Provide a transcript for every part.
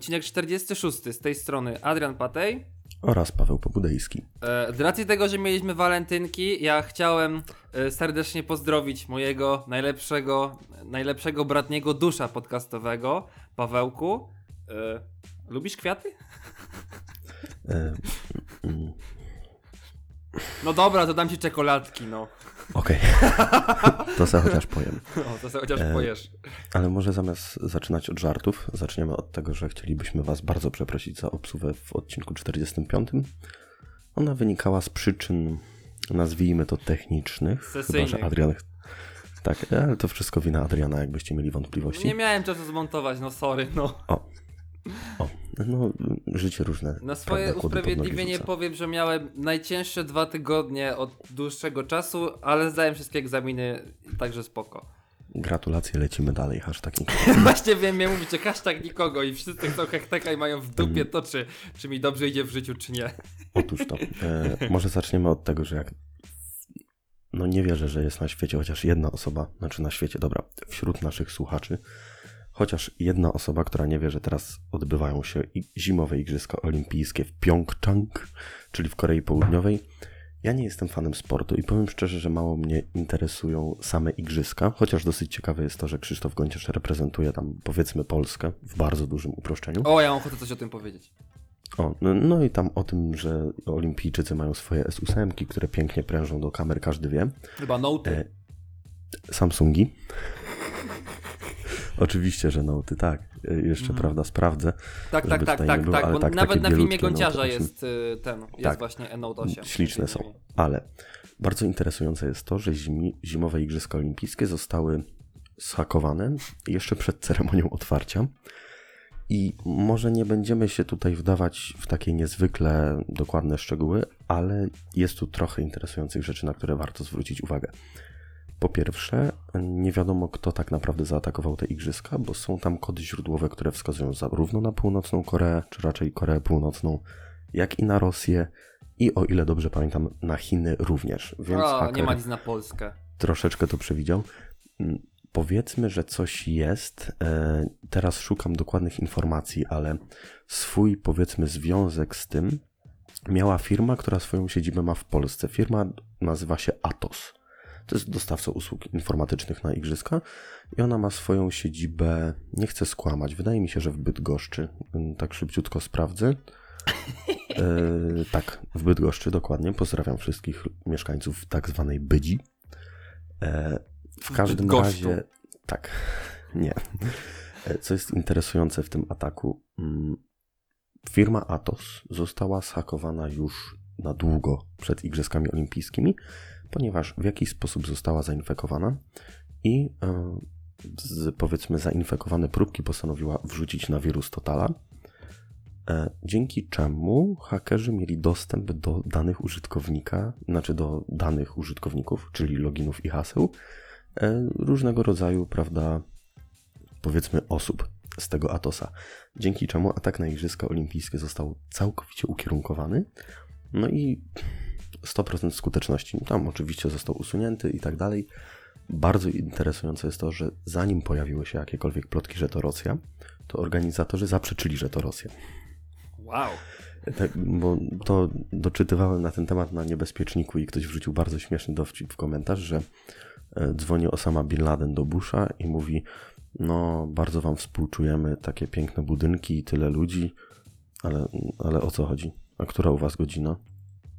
Odcinek 46 z tej strony Adrian Patej. Oraz Paweł Pobudejski. E, z racji tego, że mieliśmy walentynki, ja chciałem e, serdecznie pozdrowić mojego najlepszego, najlepszego bratniego dusza podcastowego, Pawełku. E, lubisz kwiaty? E, mm, No dobra, to dam ci czekoladki, no. Okej, to sobie chociaż powiem. O, to sobie chociaż E, pojesz. Ale może zamiast zaczynać od żartów, zaczniemy od tego, że chcielibyśmy Was bardzo przeprosić za obsługę w odcinku 45. Ona wynikała z przyczyn, nazwijmy to technicznych. Chyba, Sesyjnych. że Adrian... Tak, ale to wszystko wina Adriana, jakbyście mieli wątpliwości. Nie miałem czasu zmontować, no sorry, no. O, o, no życie różne. Na swoje prawda, usprawiedliwienie powiem, że miałem najcięższe dwa tygodnie od dłuższego czasu, ale zdałem wszystkie egzaminy, także spoko. Gratulacje, lecimy dalej, hashtag Właśnie wiem, mnie mówicie hashtag nikogo i wszyscy chcą hechteka i mają w dupie to, czy, czy mi dobrze idzie w życiu, czy nie. Otóż to. E, może zaczniemy od tego, że jak. No nie wierzę, że jest na świecie chociaż jedna osoba, znaczy na świecie, dobra, wśród naszych słuchaczy, chociaż jedna osoba, która nie wie, że teraz odbywają się zimowe Igrzyska Olimpijskie w Pjongczang, czyli w Korei Południowej. Ja nie jestem fanem sportu i powiem szczerze, że mało mnie interesują same igrzyska, chociaż dosyć ciekawe jest to, że Krzysztof Gonciarz reprezentuje tam powiedzmy Polskę w bardzo dużym uproszczeniu. O, ja mam ochotę coś o tym powiedzieć. O, no, no i tam o tym, że olimpijczycy mają swoje S8, które pięknie prężą do kamer, każdy wie. Chyba noty. E, Samsungi. Oczywiście, że noty, tak. E, Jeszcze, prawda, sprawdzę. tak, tak, tak, tak, było, tak, bo tak, nawet na filmie Note jest y, ten, jest Tak. właśnie Note 8. Śliczne są. Ale bardzo interesujące jest to, że zimi, zimowe Igrzyska Olimpijskie zostały zhakowane jeszcze przed ceremonią otwarcia. I może nie będziemy się tutaj wdawać w takie niezwykle dokładne szczegóły, ale jest tu trochę interesujących rzeczy, na które warto zwrócić uwagę. Po pierwsze, nie wiadomo, kto tak naprawdę zaatakował te igrzyska, bo są tam kody źródłowe, które wskazują zarówno na północną Koreę, czy raczej Koreę Północną, jak i na Rosję, i o ile dobrze pamiętam, na Chiny również. Więc O, nie ma nic na Polskę. troszeczkę to przewidział. Mm, Powiedzmy, że coś jest. E, Teraz szukam dokładnych informacji, ale swój, powiedzmy, związek z tym miała firma, która swoją siedzibę ma w Polsce. Firma nazywa się Atos. To jest dostawca usług informatycznych na Igrzyska i ona ma swoją siedzibę, nie chcę skłamać, wydaje mi się, że w Bydgoszczy. Mm, Tak szybciutko sprawdzę. E, tak, w Bydgoszczy dokładnie. Pozdrawiam wszystkich mieszkańców tak zwanej Bydzi. E, w każdym Bydgoszczu. razie, tak, nie. E, Co jest interesujące w tym ataku, mm, firma Atos została zhakowana już na długo przed Igrzyskami Olimpijskimi, ponieważ w jakiś sposób została zainfekowana i e, z, powiedzmy zainfekowane próbki postanowiła wrzucić na wirus Totala, e, dzięki czemu hakerzy mieli dostęp do danych użytkownika, znaczy do danych użytkowników, czyli loginów i haseł, e, różnego rodzaju, prawda, powiedzmy osób z tego Atosa. Dzięki czemu atak na Igrzyska Olimpijskie został całkowicie ukierunkowany. No i 100% skuteczności. Tam oczywiście został usunięty i tak dalej. Bardzo interesujące jest to, że zanim pojawiły się jakiekolwiek plotki, że to Rosja, to organizatorzy zaprzeczyli, że to Rosja. Wow. Tak, bo to doczytywałem na ten temat na niebezpieczniku i ktoś wrzucił bardzo śmieszny dowcip w komentarz, że e, dzwoni Osama Bin Laden do Busha i mówi no bardzo wam współczujemy, takie piękne budynki i tyle ludzi, ale, ale o co chodzi? A która u was godzina?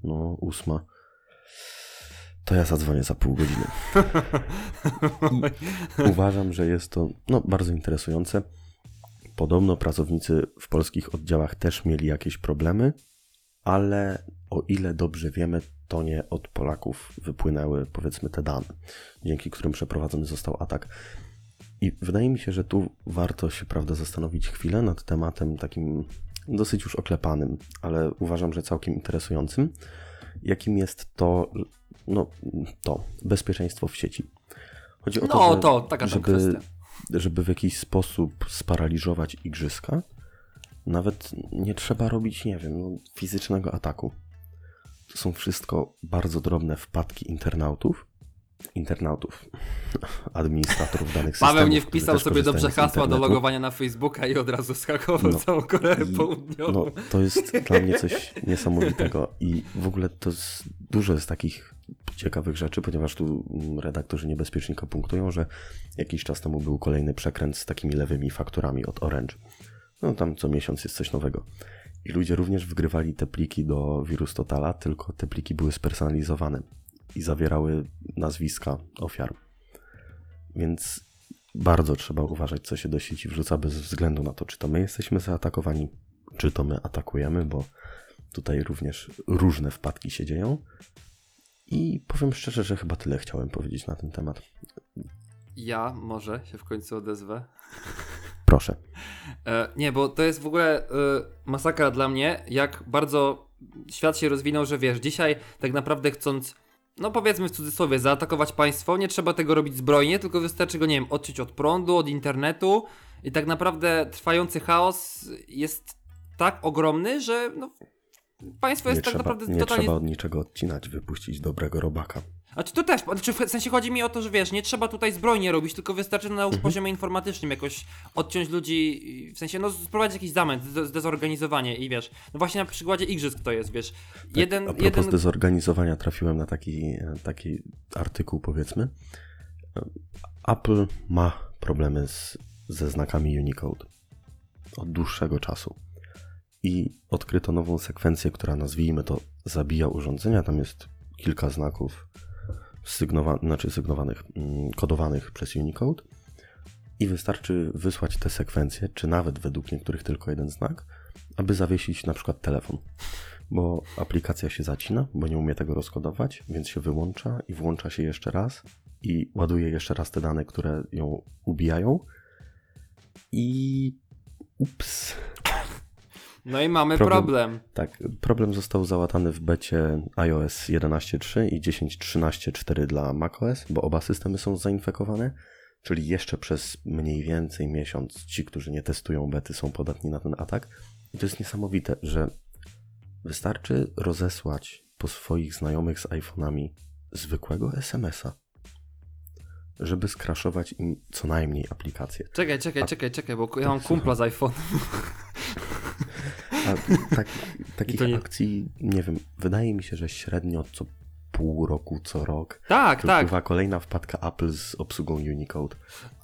No ósma. To ja zadzwonię za pół godziny. Uważam, że jest to no, bardzo interesujące. Podobno pracownicy w polskich oddziałach też mieli jakieś problemy, ale o ile dobrze wiemy, to nie od Polaków wypłynęły, powiedzmy, te dane, dzięki którym przeprowadzony został atak. I wydaje mi się, że tu warto się, prawda, zastanowić chwilę nad tematem takim dosyć już oklepanym, ale uważam, że całkiem interesującym, jakim jest to, no, to bezpieczeństwo w sieci. Chodzi o to, No że, to, taka żeby, kwestia. żeby w jakiś sposób sparaliżować igrzyska, nawet nie trzeba robić, nie wiem, no, fizycznego ataku. To są wszystko bardzo drobne wpadki internautów internautów, administratorów danych systemów. Paweł nie wpisał sobie dobrze hasła do logowania na Facebooka i od razu skakował No. całą Koreę I- Południową. No, to jest dla mnie coś niesamowitego i w ogóle to jest, dużo jest takich ciekawych rzeczy, ponieważ tu redaktorzy niebezpiecznika punktują, że jakiś czas temu był kolejny przekręt z takimi lewymi fakturami od Orange. No tam co miesiąc jest coś nowego. I ludzie również wgrywali te pliki do Wirus Totala, tylko te pliki były spersonalizowane i zawierały nazwiska ofiar. Więc bardzo trzeba uważać, co się do sieci wrzuca, bez względu na to, czy to my jesteśmy zaatakowani, czy to my atakujemy, bo tutaj również różne wpadki się dzieją. I powiem szczerze, że chyba tyle chciałem powiedzieć na ten temat. Ja może się w końcu odezwę. Proszę. E, nie, bo to jest w ogóle e, masakra dla mnie, jak bardzo świat się rozwinął, że wiesz, dzisiaj tak naprawdę chcąc, no powiedzmy w cudzysłowie, zaatakować państwo, nie trzeba tego robić zbrojnie, tylko wystarczy go, nie wiem, odciąć od prądu, od internetu i tak naprawdę trwający chaos jest tak ogromny, że no, państwo Nie, jest tak trzeba, naprawdę nie totalnie trzeba od niczego odcinać, wypuścić dobrego robaka. A czy to też, znaczy w sensie chodzi mi o to, że wiesz, nie trzeba tutaj zbrojnie robić, tylko wystarczy na Mhm. poziomie informatycznym jakoś odciąć ludzi, w sensie no sprowadzić jakiś zamęt, zde- zdezorganizowanie i wiesz, no właśnie na przykładzie igrzysk to jest, wiesz, jeden, Tak, A propos jeden, zdezorganizowania trafiłem na taki, taki artykuł, powiedzmy. Apple ma problemy z, ze znakami Unicode od dłuższego czasu. I odkryto nową sekwencję, która nazwijmy to zabija urządzenia. Tam jest kilka znaków sygnowa- znaczy sygnowanych, mm, kodowanych przez Unicode. I wystarczy wysłać tę sekwencję, czy nawet według niektórych tylko jeden znak, aby zawiesić na przykład telefon bo aplikacja się zacina, bo nie umie tego rozkodować, więc się wyłącza i włącza się jeszcze raz i ładuje jeszcze raz te dane, które ją ubijają. I ups. No i mamy problem. problem. Tak, problem został załatany w becie iOS 11.3 i 10.13.4 dla macOS, bo oba systemy są zainfekowane, czyli jeszcze przez mniej więcej miesiąc ci, którzy nie testują bety, są podatni na ten atak. I to jest niesamowite, że wystarczy rozesłać po swoich znajomych z iPhone'ami zwykłego SMS-a, żeby skraszować im co najmniej aplikację. Czekaj, czekaj, A- czekaj, czekaj, bo ja mam Tak, kumpla z iPhone. A tak, takich to nie- akcji, nie wiem, wydaje mi się, że średnio co pół roku, co rok Tak, tak. Bywa kolejna wpadka Apple z obsługą Unicode.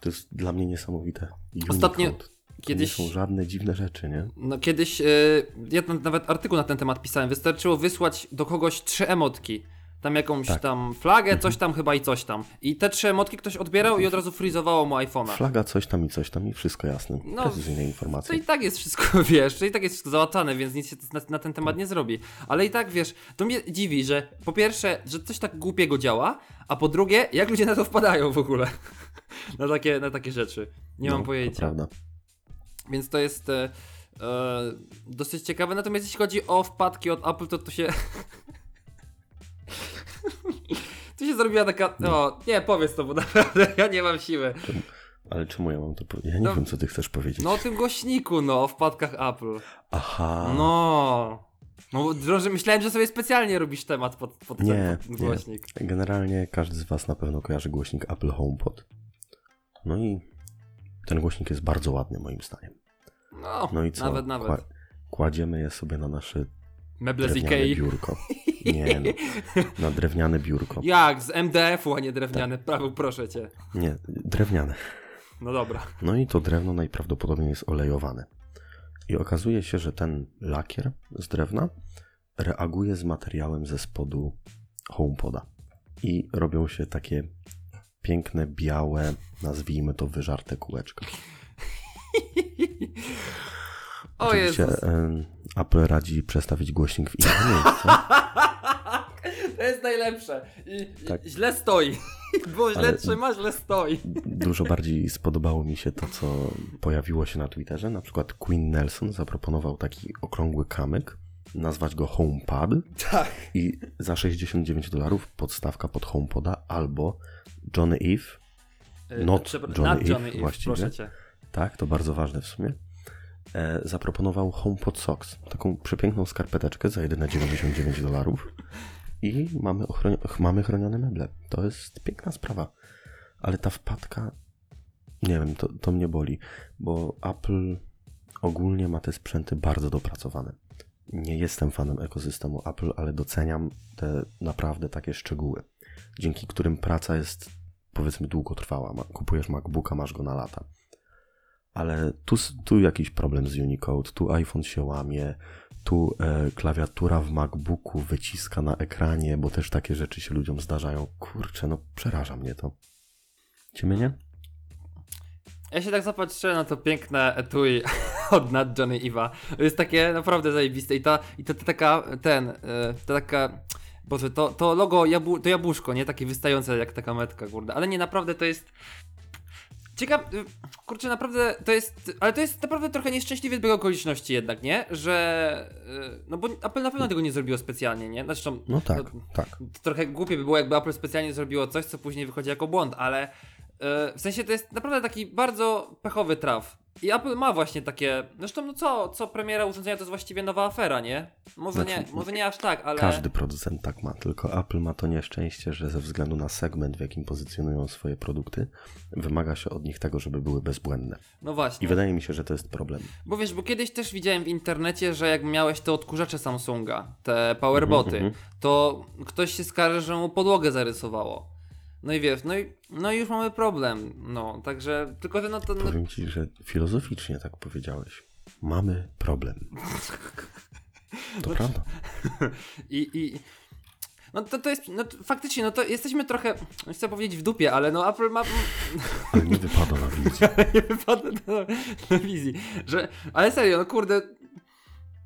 To jest dla mnie niesamowite. Unicode. Ostatnio- To Kiedyś, nie są żadne dziwne rzeczy, nie? no kiedyś, yy, ja nawet artykuł na ten temat pisałem, wystarczyło wysłać do kogoś trzy emotki. Tam jakąś Tak. tam flagę, coś tam chyba i coś tam. I te trzy emotki ktoś odbierał i od razu frizowało mu iPhone'a. Flaga, coś tam i coś tam i wszystko jasne. No, Precyzyjne To informacje. i tak jest wszystko, wiesz, to i tak jest wszystko załatane, więc nic się na, na ten temat nie zrobi. Ale i tak, wiesz, to mnie dziwi, że po pierwsze, że coś tak głupiego działa, a po drugie, jak ludzie na to wpadają w ogóle. na, takie, na takie rzeczy. Nie mam No, To pojęcia. prawda. Więc to jest e, e, dosyć ciekawe. Natomiast jeśli chodzi o wpadki od Apple, to tu się. tu się zrobiła taka. No, nie, powiedz to, bo naprawdę ja nie mam siły. Ale czemu ja mam to powiedzieć? Ja nie No- wiem, co ty chcesz powiedzieć. No o tym głośniku, no, o wpadkach Apple. Aha. No. No, że myślałem, że sobie specjalnie robisz temat pod, pod Nie, ten pod nie. głośnik. Generalnie każdy z Was na pewno kojarzy głośnik Apple HomePod. No i ten głośnik jest bardzo ładny moim zdaniem. No, No i co? nawet, nawet. Kła- Kładziemy je sobie na nasze Meble z Ikei. biurko. Nie no, na drewniane biurko. Jak? Z MDF-u, a nie drewniane. Prawo, proszę cię. Nie, drewniane. No dobra. No i to drewno najprawdopodobniej jest olejowane. I okazuje się, że ten lakier z drewna reaguje z materiałem ze spodu HomePoda. I robią się takie piękne, białe, nazwijmy to wyżarte kółeczka. O Oczywiście Jezus. Apple radzi przestawić głośnik w inne miejsce. To jest najlepsze. I, Tak. źle stoi. Bo źle Ale- trzyma, źle stoi. Dużo bardziej spodobało mi się to, co pojawiło się na Twitterze. Na przykład Queen Nelson zaproponował taki okrągły kamyk, nazwać go HomePad Tak. i za 69 dolarów podstawka pod HomePoda albo Johnny Eve, Not Johnny Not Eve, Johnny Eve, właściwie. proszę cię. tak, to bardzo ważne w sumie, e, zaproponował HomePod Socks, taką przepiękną skarpeteczkę za jedyne 99 dolarów. I mamy, ochron- mamy chronione meble. To jest piękna sprawa. Ale ta wpadka, nie wiem, to, to mnie boli, bo Apple ogólnie ma te sprzęty bardzo dopracowane. Nie jestem fanem ekosystemu Apple, ale doceniam te naprawdę takie szczegóły, dzięki którym praca jest powiedzmy długotrwała. Kupujesz MacBooka, masz go na lata. Ale tu, tu jakiś problem z Unicode, tu iPhone się łamie, tu e, klawiatura w MacBooku wyciska na ekranie, bo też takie rzeczy się ludziom zdarzają. Kurczę, no przeraża mnie to. Ciebie nie? Ja się tak zapatrzyłem na to piękne etui od nad Johnny Iwa. Jest takie naprawdę zajebiste i ta, i to, taka, ten, y, to taka, boże, to, to logo, jabł, to jabłuszko, nie? Takie wystające jak taka metka, kurde. Ale nie, naprawdę to jest... Ciekaw, y, kurczę, naprawdę to jest, ale to jest naprawdę trochę nieszczęśliwie zbieg okoliczności jednak, nie? Że, y, no bo Apple na pewno tego nie zrobiło specjalnie, nie? Zresztą, No tak, no, tak. to trochę głupie by było, jakby Apple specjalnie zrobiło coś, co później wychodzi jako błąd, ale e, w sensie to jest naprawdę taki bardzo pechowy traf. I Apple ma właśnie takie. Zresztą, no co, co premiera urządzenia to jest właściwie nowa afera, nie? Może Znaczy, nie, może nie aż tak, ale. Każdy producent tak ma, tylko Apple ma to nieszczęście, że ze względu na segment, w jakim pozycjonują swoje produkty, wymaga się od nich tego, żeby były bezbłędne. No właśnie. I wydaje mi się, że to jest problem. Bo wiesz, bo kiedyś też widziałem w internecie, że jak miałeś te odkurzacze Samsunga, te powerboty, Mhm, to ktoś się skarży, że mu podłogę zarysowało. No i wiesz, no i, no i już mamy problem. No, także tylko że no to. No, Powiem ci, że filozoficznie tak powiedziałeś. Mamy problem. To prawda. I, i no to, to jest, no to faktycznie, no to jesteśmy trochę, chcę powiedzieć w dupie, ale no Apple ma, Ale nie wypada na wizję. nie wypada na, na wizji, że, ale serio, no kurde,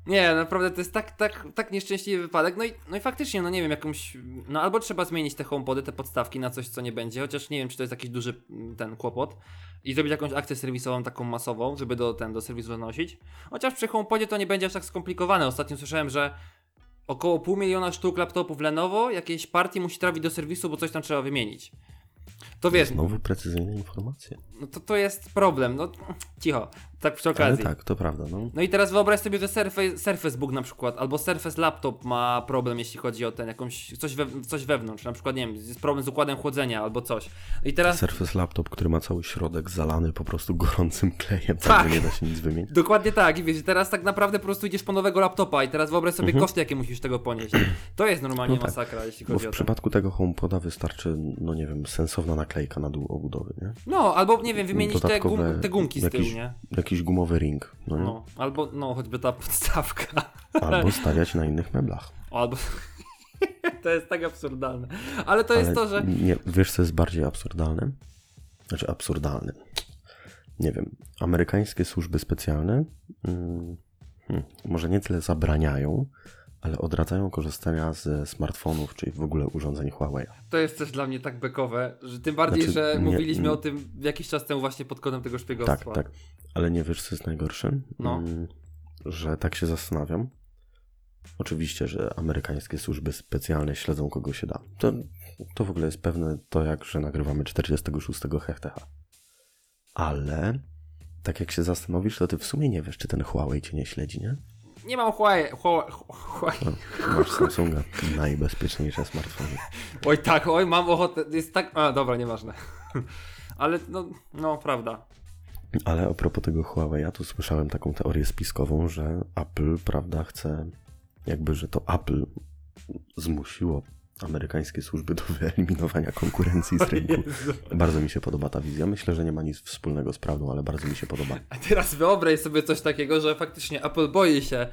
nie, naprawdę to jest tak, tak, tak nieszczęśliwy wypadek, no i, no i faktycznie, no nie wiem, jakąś, no albo trzeba zmienić te homepody, te podstawki na coś, co nie będzie, chociaż nie wiem, czy to jest jakiś duży mm, ten kłopot. I zrobić jakąś akcję serwisową taką masową, żeby do, ten, do serwisu zanosić, chociaż przy homepodzie to nie będzie aż tak skomplikowane, ostatnio słyszałem, że około pół miliona sztuk laptopów Lenovo jakiejś partii musi trafić do serwisu, bo coś tam trzeba wymienić. To wiesz, Znowu precyzyjne informacje. no to, to jest problem, no cicho, tak przy Ale okazji. tak, to prawda. No. No i teraz wyobraź sobie, że Surface, Surface Book na przykład, albo Surface Laptop ma problem, jeśli chodzi o ten jakąś, coś, we, coś wewnątrz, na przykład, nie wiem, jest problem z układem chłodzenia albo coś. I teraz Surface Laptop, który ma cały środek zalany po prostu gorącym klejem, tak, Tak. że nie da się nic wymienić. Dokładnie tak, i wiesz, teraz tak naprawdę po prostu idziesz po nowego laptopa i teraz wyobraź sobie koszty, jakie musisz tego ponieść. To jest normalnie Mhm. No tak, masakra, jeśli chodzi w o to. przypadku tego HomePoda wystarczy, no nie wiem, sensowna naklejka na dół obudowy, nie? No, albo nie wiem, wymienić te, gum, te gumki z tyłu, jakiś- nie? Jakiś gumowy ring, no nie? No, albo, no, choćby ta podstawka. Albo stawiać na innych meblach. Albo... to jest tak absurdalne. Ale to jest Ale to, że... Nie, wiesz, co jest bardziej absurdalne? Znaczy absurdalne. Nie wiem. Amerykańskie służby specjalne mm, hmm, może nie tyle zabraniają, ale odradzają korzystania ze smartfonów, czyli w ogóle urządzeń Huawei. To jest też dla mnie tak bekowe, że tym bardziej, Znaczy, że nie- mówiliśmy nie- o tym jakiś czas temu właśnie pod kątem tego szpiegostwa. Tak, tak. Ale nie wiesz, co jest najgorsze? No. Mm, że tak się zastanawiam. Oczywiście, że amerykańskie służby specjalne śledzą kogo się da. To, to w ogóle jest pewne to, jak że nagrywamy 46 HTH. Ale tak jak się zastanowisz, to ty w sumie nie wiesz, czy ten Huawei cię nie śledzi, nie? Nie mam Huawei. Huawei, masz Samsunga, najbezpieczniejsze smartfony. Oj tak, oj mam ochotę, jest tak... A, dobra, nieważne. Ale no, no, prawda. Ale a propos tego Huawei, ja tu słyszałem taką teorię spiskową, że Apple, prawda, chce jakby, że to Apple zmusiło amerykańskie służby do wyeliminowania konkurencji z rynku. Bardzo mi się podoba ta wizja. Myślę, że nie ma nic wspólnego z prawdą, ale bardzo mi się podoba. A teraz wyobraź sobie coś takiego, że faktycznie Apple boi się e,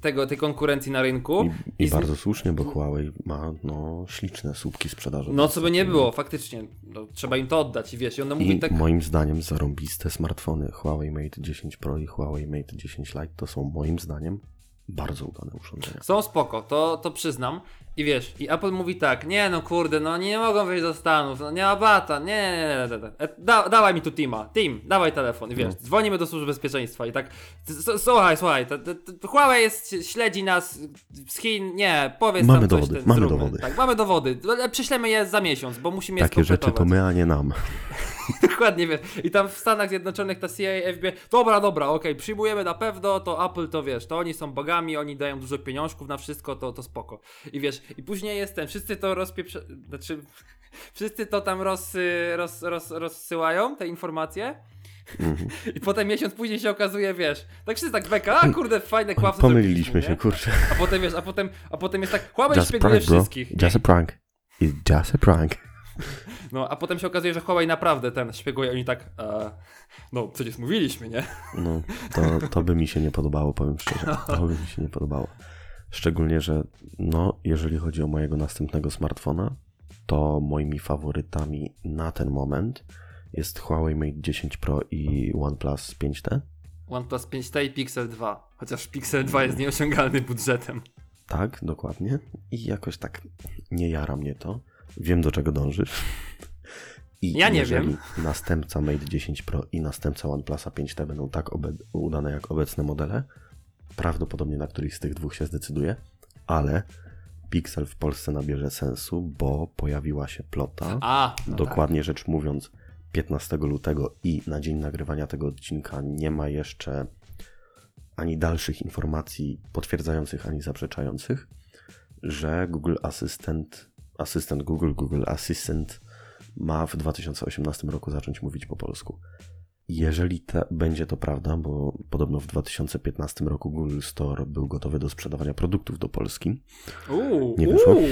tego, tej konkurencji na rynku. I, i z- bardzo słusznie, bo Huawei ma no, śliczne słupki sprzedaży. No co by nie było, faktycznie. No, trzeba im to oddać i wiesz, i ona mówi I tak... moim zdaniem zarąbiste smartfony Huawei Mate 10 Pro i Huawei Mate 10 Lite to są moim zdaniem bardzo udane urządzenia. Są spoko, to, to przyznam. I wiesz, i Apple mówi tak, nie no kurde, no nie mogą wyjść do Stanów, no nie ma bata, nie, nie, nie, nie, nie. E, Da, dawaj mi tu Tima, Tim, dawaj telefon i wiesz, No. dzwonimy do służby bezpieczeństwa i tak, s- słuchaj, słuchaj, to, to, to Huawei jest, śledzi nas z Chin, nie, powiedz Mamy tam coś, dowody, ten, mamy zróbmy. dowody. Tak, mamy dowody, ale prześlemy je za miesiąc, bo musimy je Takie rzeczy to skompletować. my, a nie nam. Dokładnie, wiesz. I tam w Stanach Zjednoczonych ta CIA, FBI, dobra, dobra, okej, przyjmujemy na pewno, to Apple to wiesz, to oni są bogami, oni dają dużo pieniążków na wszystko, to, to spoko. I wiesz, i później jest ten, wszyscy to rozpieprze... Znaczy, wszyscy to tam roz, roz, roz, rozsyłają, te informacje. Mhm. I potem miesiąc później się okazuje, wiesz, tak wszyscy tak beka, a kurde, fajne kłamstwo Pomyliliśmy się, kurczę. A potem wiesz, a potem, a potem jest tak, a szpieguje prank, bro. wszystkich. Just a prank. It's just a prank. No, a potem się okazuje, że Huawei naprawdę ten szpieguje, oni tak, e, no przecież mówiliśmy, nie? No, to, to by mi się nie podobało, powiem szczerze. To by mi się nie podobało. Szczególnie, że no, jeżeli chodzi o mojego następnego smartfona, to moimi faworytami na ten moment jest Huawei Mate 10 Pro i OnePlus 5T. OnePlus 5T i Pixel 2, chociaż Pixel 2 jest nieosiągalny budżetem. Tak, dokładnie. I jakoś tak nie jara mnie to. Wiem, do czego dążysz. I Ja nie jeżeli wiem. następca Mate 10 Pro i następca OnePlusa 5T będą tak udane jak obecne modele, prawdopodobnie na któryś z tych dwóch się zdecyduje, ale Pixel w Polsce nabierze sensu, bo pojawiła się plota, A, no dokładnie rzecz mówiąc 15 lutego i na dzień nagrywania tego odcinka nie ma jeszcze ani dalszych informacji potwierdzających, ani zaprzeczających, że Google Assistant, asystent Google, Google Assistant ma w 2018 roku zacząć mówić po polsku. Jeżeli te, będzie to prawda, bo podobno w 2015 roku Google Store był gotowy do sprzedawania produktów do Polski. Uuu, Nie wyszło? uuu,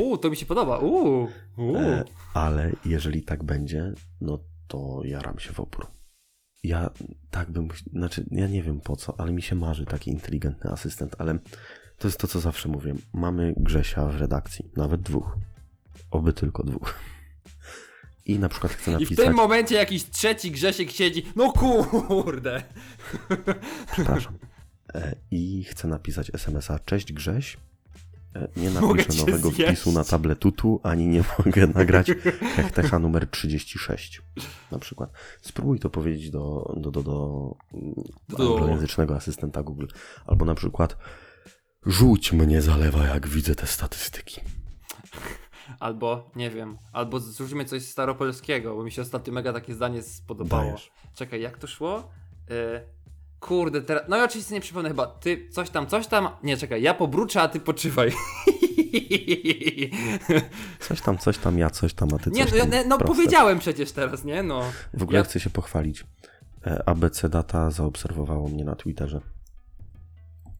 uuu, to mi się podoba, uuu, uuu. E, ale jeżeli tak będzie, no to jaram się w opór. Ja tak bym, znaczy ja nie wiem po co, ale mi się marzy taki inteligentny asystent, ale to jest to, co zawsze mówię. Mamy Grzesia w redakcji, nawet dwóch. Oby tylko dwóch. I na przykład chcę I w napisać, tym momencie jakiś trzeci Grzesiek siedzi, no kurde. przepraszam, e, i chcę napisać SMS-a, cześć Grześ, E, nie napiszę nowego zjeść. wpisu na tabletutu, ani nie mogę nagrać hechtecha numer 36 na przykład. Spróbuj to powiedzieć do, do, do, Do- do anglojęzycznego asystenta Google. Albo na przykład rzuć mnie zalewa, jak widzę te statystyki. Albo, nie wiem, albo zróbmy coś staropolskiego, bo mi się ostatnio mega takie zdanie spodobało. Dajesz. Czekaj, jak to szło? Y, kurde, teraz, no i oczywiście nie przypomnę chyba, ty coś tam, coś tam, nie, czekaj, ja pobruczę, a ty poczywaj. Coś tam, coś tam, ja coś tam, a ty coś nie, no, tam. ja- no Proste. powiedziałem przecież teraz, nie, no. W ogóle ja- chcę się pochwalić. E, ABC Data zaobserwowało mnie na Twitterze.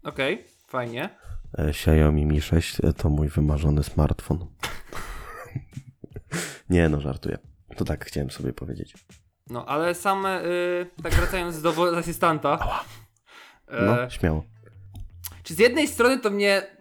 Okej, fajnie. E, Xiaomi Mi 6 e, to mój wymarzony smartfon. nie, no żartuję. To tak chciałem sobie powiedzieć. No, ale same, y, tak wracając do asystanta. No, E, śmiało. Czy z jednej strony to mnie.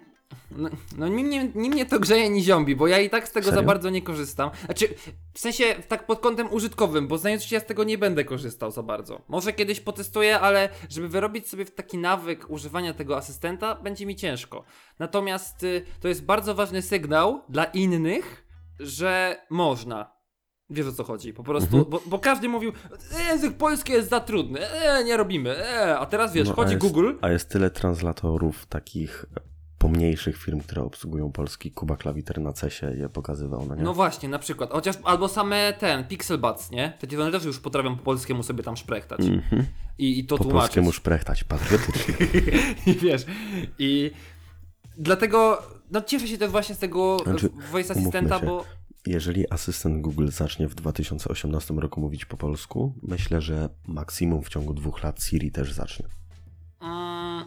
No, no ni, mnie, ni mnie to grzeje, ni ziąbi, bo ja i tak z tego Serio? za bardzo nie korzystam. Znaczy, w sensie tak pod kątem użytkowym, bo znając się ja z tego nie będę korzystał za bardzo. Może kiedyś potestuję, ale żeby wyrobić sobie taki nawyk używania tego asystenta, będzie mi ciężko. Natomiast y, to jest bardzo ważny sygnał dla innych, że można. Wiesz o co chodzi, po prostu, Mhm. bo, bo każdy mówił, e, język polski jest za trudny, e, nie robimy, e, a teraz wiesz, No, a chodzi jest- Google, A jest tyle translatorów takich pomniejszych firm, które obsługują polski. Kuba Klawiter na CESie je pokazywał, no nie? No właśnie, na przykład. Chociaż albo same ten, Pixel Buds, nie? Te one też już potrafią po polskiemu sobie tam szprechtać. Mhm. I, I to Po tłumaczyć. polskiemu szprechtać, patriotycznie. I wiesz. I dlatego, no cieszę się też właśnie z tego Znaczy, voice asystenta, się. bo Jeżeli asystent Google zacznie w 2018 roku mówić po polsku, myślę, że maksimum w ciągu dwóch lat Siri też zacznie. mm,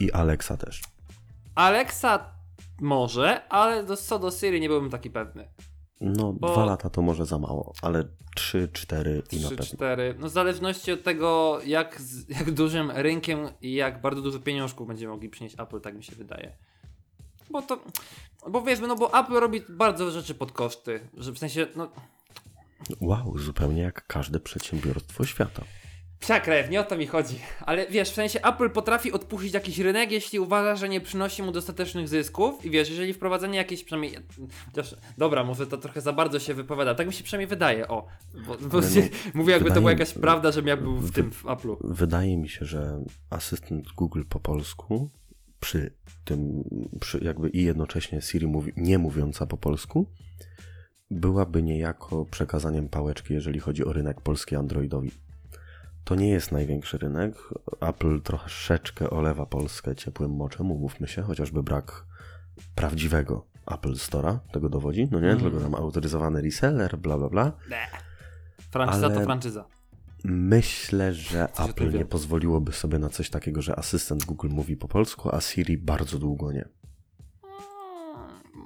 I Alexa też. Alexa może, ale do, co do Siri nie byłbym taki pewny. No, Bo- dwa lata to może za mało, ale trzy, cztery i na 3, pewno. 4. No w zależności od tego, jak, jak dużym rynkiem i jak bardzo dużo pieniążków będzie mogli przynieść Apple, tak mi się wydaje. Bo to. Bo wiesz, no bo Apple robi bardzo rzeczy pod koszty. Że w sensie, no. Wow, zupełnie jak każde przedsiębiorstwo świata. Przekrew, nie o to mi chodzi. Ale wiesz, w sensie Apple potrafi odpuścić jakiś rynek, jeśli uważa, że nie przynosi mu dostatecznych zysków. I wiesz, jeżeli wprowadzenie jakiejś przynajmniej. Chociaż, dobra, może to trochę za bardzo się wypowiada. Tak mi się przynajmniej wydaje, o. Bo, bo no, mówię, jakby to była wydaje- jakaś prawda, żebym ja był w tym w Apple'u. Wydaje mi się, że asystent Google po polsku, przy tym, przy jakby i jednocześnie Siri mówi, nie mówiąca po polsku, byłaby niejako przekazaniem pałeczki, jeżeli chodzi o rynek polski Androidowi. To nie jest największy rynek. Apple troszeczkę olewa Polskę ciepłym moczem, umówmy się, chociażby brak prawdziwego Apple Store'a tego dowodzi, no nie? Mhm. Tylko tam autoryzowany reseller, bla bla bla. Franczyza Ale- to franczyza. Myślę, że Apple nie pozwoliłoby sobie na coś takiego, że asystent Google mówi po polsku, a Siri bardzo długo nie.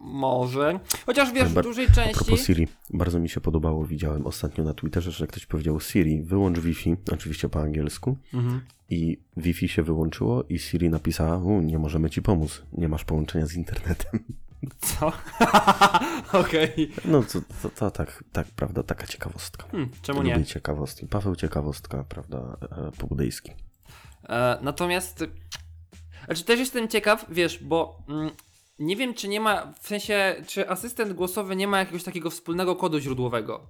Może. Chociaż wiesz, w dużej A części. propos Siri, bardzo mi się podobało, widziałem ostatnio na Twitterze, że ktoś powiedział Siri, wyłącz Wi-Fi, oczywiście po angielsku, Mhm. i Wi-Fi się wyłączyło i Siri napisała, nie możemy ci pomóc, nie masz połączenia z internetem. Co? Okej. No to, to, to tak, tak, prawda, taka ciekawostka. Hmm, czemu Lubię nie? ciekawostki. Paweł ciekawostka, prawda, e, po-budejski. E, natomiast. Znaczy też jestem ciekaw, wiesz, bo mm, nie wiem, czy nie ma. W sensie, czy asystent głosowy nie ma jakiegoś takiego wspólnego kodu źródłowego.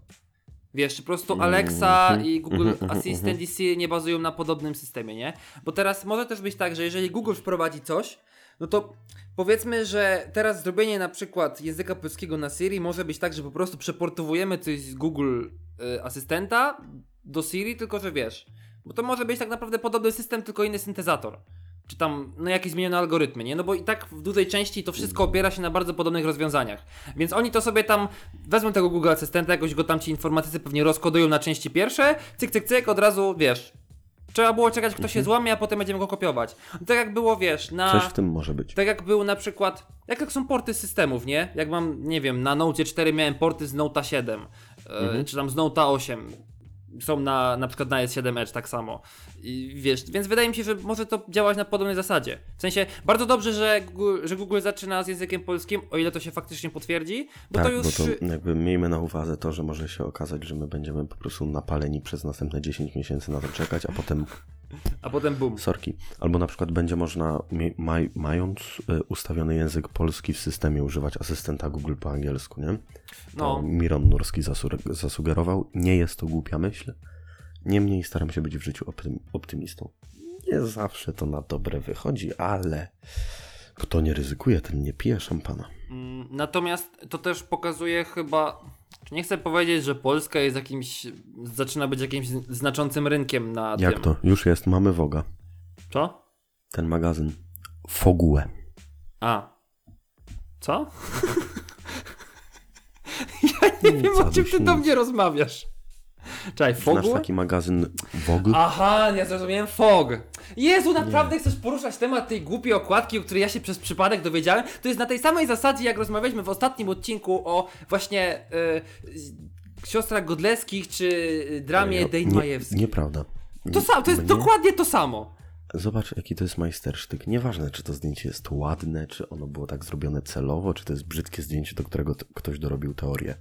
Wiesz, czy po prostu Alexa Mhm, i Google mhm, mhm, Assistant Siri nie bazują na podobnym systemie, nie? Bo teraz może też być tak, że jeżeli Google wprowadzi coś, no to powiedzmy, że teraz zrobienie na przykład języka polskiego na Siri może być tak, że po prostu przeportowujemy coś z Google y, Asystenta do Siri, tylko że wiesz, bo to może być tak naprawdę podobny system, tylko inny syntezator. Czy tam, no jakieś zmienione algorytmy, nie? No bo i tak w dużej części to wszystko opiera się na bardzo podobnych rozwiązaniach. Więc oni to sobie tam wezmą tego Google Asystenta, jakoś go tam ci informatycy pewnie rozkodują na części pierwsze, cyk, cyk, cyk, od razu, wiesz, trzeba było czekać, kto się złamie, a potem będziemy go kopiować. No tak jak było, wiesz, na... Coś w tym może być. Tak jak był na przykład, jak, jak są porty systemów, nie? Jak mam, nie wiem, na Note 4 miałem porty z Note'a 7, e, czy tam z Note'a 8. Są na, na przykład na S7 Edge tak samo. I wiesz, więc wydaje mi się, że może to działać na podobnej zasadzie. W sensie, bardzo dobrze, że Google, że Google zaczyna z językiem polskim, o ile to się faktycznie potwierdzi, bo tak, to już... bo to jakby miejmy na uwadze to, że może się okazać, że my będziemy po prostu napaleni przez następne 10 miesięcy na to czekać, a potem A potem boom. sorki. Albo na przykład będzie można, maj, mając y, ustawiony język polski w systemie, używać asystenta Google po angielsku, nie? No. To Miron Nurski zasugerował. Nie jest to głupia myśl. Niemniej staram się być w życiu optym- optymistą. Nie zawsze to na dobre wychodzi, ale kto nie ryzykuje, ten nie pije szampana. Mm, Natomiast to też pokazuje chyba. Nie chcę powiedzieć, że Polska jest jakimś. zaczyna być jakimś znaczącym rynkiem na Jak tym. to? Już jest, mamy Woga. Co? Ten magazyn. Fogue. A. Co? ja nie wiem, o czym ty do mnie rozmawiasz. Czekaj, Znasz Fogu? taki magazyn Vogue? Aha, ja zrozumiałem Fog. Jezu, naprawdę chcesz poruszać temat tej głupiej okładki, o której ja się przez przypadek dowiedziałem? To jest na tej samej zasadzie, jak rozmawialiśmy w ostatnim odcinku o właśnie y, siostrach Godleskich czy dramie Nie- Dane nie- Majewskiej. Nieprawda. To, sam, to jest Mnie- dokładnie to samo. Zobacz, jaki to jest majstersztyk. Nieważne, czy to zdjęcie jest ładne, czy ono było tak zrobione celowo, czy to jest brzydkie zdjęcie, do którego ktoś dorobił teorię.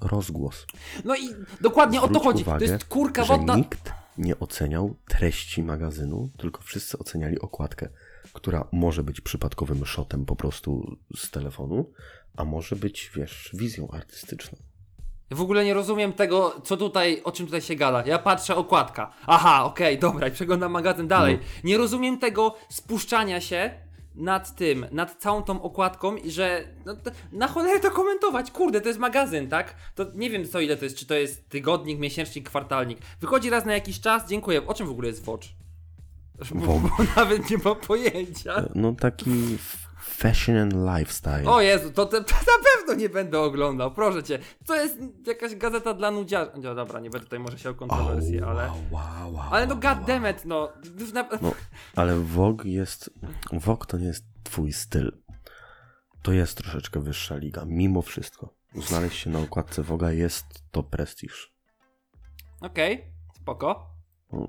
Rozgłos. No i dokładnie o to Zwróć chodzi. Uwagę, to jest kurka wodna. nikt nie oceniał treści magazynu, tylko wszyscy oceniali okładkę, która może być przypadkowym shotem po prostu z telefonu, a może być, wiesz, wizją artystyczną. W ogóle nie rozumiem tego, co tutaj, o czym tutaj się gada. Ja patrzę, okładka. Aha, okej, dobra, i przeglądam magazyn dalej. No. Nie rozumiem tego spuszczania się nad tym, nad całą tą okładką i że no, na cholerę to komentować, kurde, to jest magazyn, tak? To nie wiem co ile to jest, czy to jest tygodnik, miesięcznik, kwartalnik. Wychodzi raz na jakiś czas, dziękuję. O czym w ogóle jest Watch? Bo, bo nawet nie mam pojęcia. No taki fashion and lifestyle. O Jezu, to, to, to na pewno nie będę oglądał, proszę cię. To jest jakaś gazeta dla nudziarzy. No dobra, nie będę tutaj może się o kontrowersji, Au, ale... wow, wow, wow, Ale no goddammit, no. No, ale Vogue jest. Vogue to nie jest twój styl. To jest troszeczkę wyższa liga, mimo wszystko. Znaleźć się na okładce Voga jest to prestiż. Okej, spoko. No,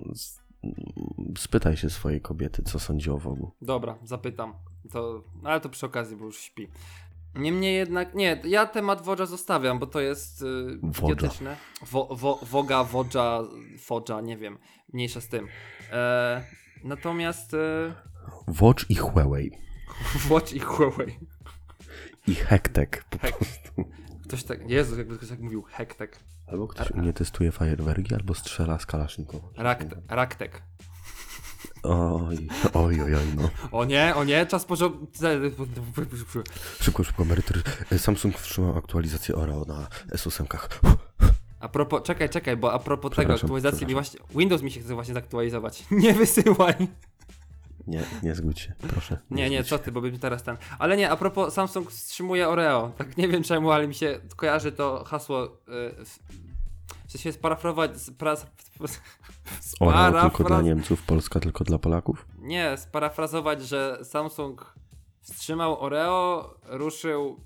mm, Spytaj się swojej kobiety, co sądzi o Vogu. Dobra, zapytam. To... Ale to przy okazji, bo już śpi. Niemniej jednak, nie, ja temat Wodża zostawiam, bo to jest yy, idiotyczne. Wo, wo, woga, Wodża, Fodża, nie wiem. Mniejsza z tym. E, natomiast e, Watch i Huawei. Watch i Huawei. I Hektek po Hek. prostu. Ktoś tak, Jezu, jakby ktoś tak mówił, hektek. Albo ktoś u mnie testuje fajerwerki, albo strzela z kalasznikowa. Rakt, raktek. Oj, oj, oj, oj, no. O nie, o nie, czas porządku. Szybko, szybko, emerytury. Samsung wstrzymał aktualizację Oreo na S8. A propos, czekaj, czekaj, bo a propos tego aktualizacji mi właśnie. Windows mi się chce właśnie zaktualizować. Nie wysyłaj. Nie, nie zgódź się, proszę. Nie, nie, zgódź co ty, bo bym teraz ten. Ale nie, a propos, Samsung wstrzymuje Oreo. Tak nie wiem czemu, ale mi się kojarzy to hasło. Yy, Chcę się sparafrować. Spra... Oreo tylko dla Niemców, Polska tylko dla Polaków? Nie, sparafrazować, że Samsung wstrzymał Oreo, ruszył.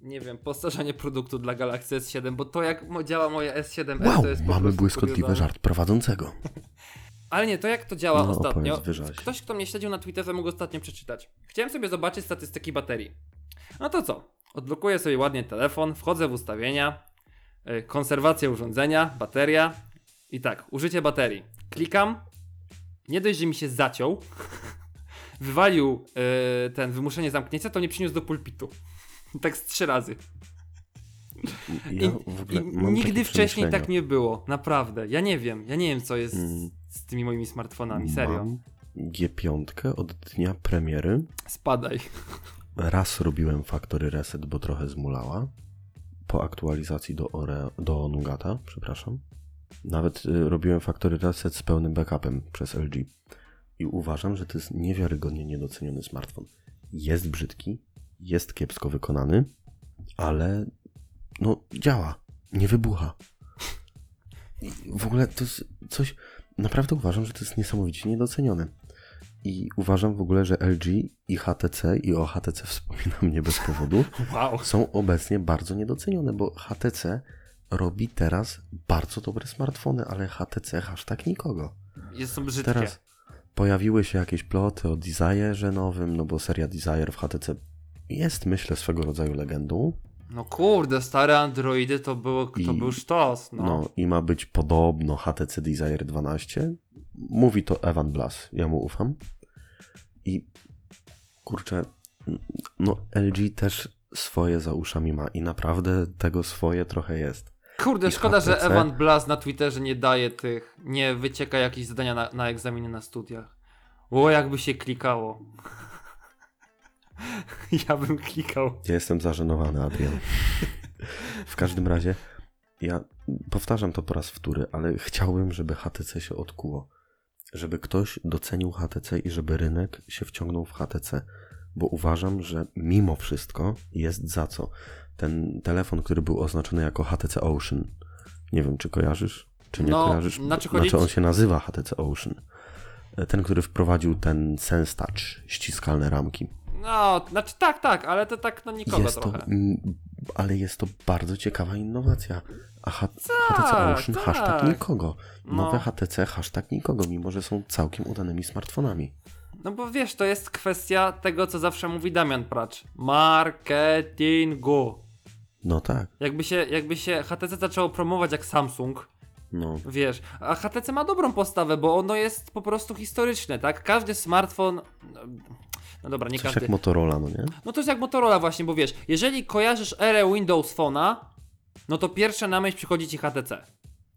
Nie wiem, postarzenie produktu dla Galaxy S7, bo to jak działa moje S7 Wow, to jest mamy błyskotliwy kuriozalne. żart prowadzącego. Ale nie, to jak to działa No, ostatnio. Ktoś, kto mnie śledził na Twitterze, mógł ostatnio przeczytać. Chciałem sobie zobaczyć statystyki baterii. No to co? Odblokuję sobie ładnie telefon, wchodzę w ustawienia, konserwacja urządzenia, bateria i tak, użycie baterii. Klikam, nie dość, że mi się zaciął, wywalił y, ten wymuszenie zamknięcia, to mnie przyniósł do pulpitu. tak z trzy razy. Ja I, nigdy wcześniej tak nie było, naprawdę. Ja nie wiem, ja nie wiem co jest Mm. z tymi moimi smartfonami, serio. Mam G5 od dnia premiery. Spadaj. Raz robiłem factory reset, bo trochę zmulała. Po aktualizacji do, Oreo, do Nugata, przepraszam. Nawet y, robiłem factory reset z pełnym backupem przez LG. I uważam, że to jest niewiarygodnie niedoceniony smartfon. Jest brzydki, jest kiepsko wykonany, ale no działa, nie wybucha. I w ogóle to jest coś, naprawdę uważam, że to jest niesamowicie niedocenione. I uważam w ogóle, że LG i HTC, i o HTC wspominam nie bez powodu, Wow. są obecnie bardzo niedocenione, bo HTC robi teraz bardzo dobre smartfony, ale HTC hashtag nikogo. Jest są brzydkie. Teraz pojawiły się jakieś ploty o Desire nowym, no bo seria Desire w HTC jest, myślę, swego rodzaju legendą. No kurde, stare Androidy to, było, to I- był sztos, no. No. i ma być podobno HTC Desire 12. Mówi to Evan Blass, ja mu ufam. I kurczę, no LG też swoje za uszami ma i naprawdę tego swoje trochę jest. Kurde, i szkoda, że HTC. Evan Blass na Twitterze nie daje tych, nie wycieka jakieś zadania na, na egzaminie na studiach. O, jakby się klikało. ja bym klikał. Ja jestem zażenowany, Adrian. W każdym razie, ja powtarzam to po raz wtóry, ale chciałbym, żeby HTC się odkuło. Żeby ktoś docenił HTC i żeby rynek się wciągnął w HTC. Bo uważam, że mimo wszystko jest za co. Ten telefon, który był oznaczony jako HTC Ocean, nie wiem, czy kojarzysz, czy nie No, kojarzysz. znaczy chodzi- Znaczy on się nazywa HTC Ocean. Ten, który wprowadził ten Sense Touch, ściskalne ramki. No, znaczy tak, tak, ale to tak no nikogo Jest to, trochę. mm, ale jest to bardzo ciekawa innowacja. A H- Tak, HTC Ocean tak. hashtag nikogo. Nowe No. HTC hashtag nikogo, mimo że są całkiem udanymi smartfonami. No bo wiesz, to jest kwestia tego, co zawsze mówi Damian Pracz. Marketingu. No tak, Jakby się, jakby się HTC zaczęło promować jak Samsung, no. Wiesz, a HTC ma dobrą postawę, bo ono jest po prostu historyczne, tak? Każdy smartfon. No, No dobra, nie Coś każdy. jak Motorola, no nie? No to jest jak Motorola, właśnie, bo wiesz, jeżeli kojarzysz erę Windows Phone'a, no to pierwsze na myśl przychodzi ci HTC. Tak,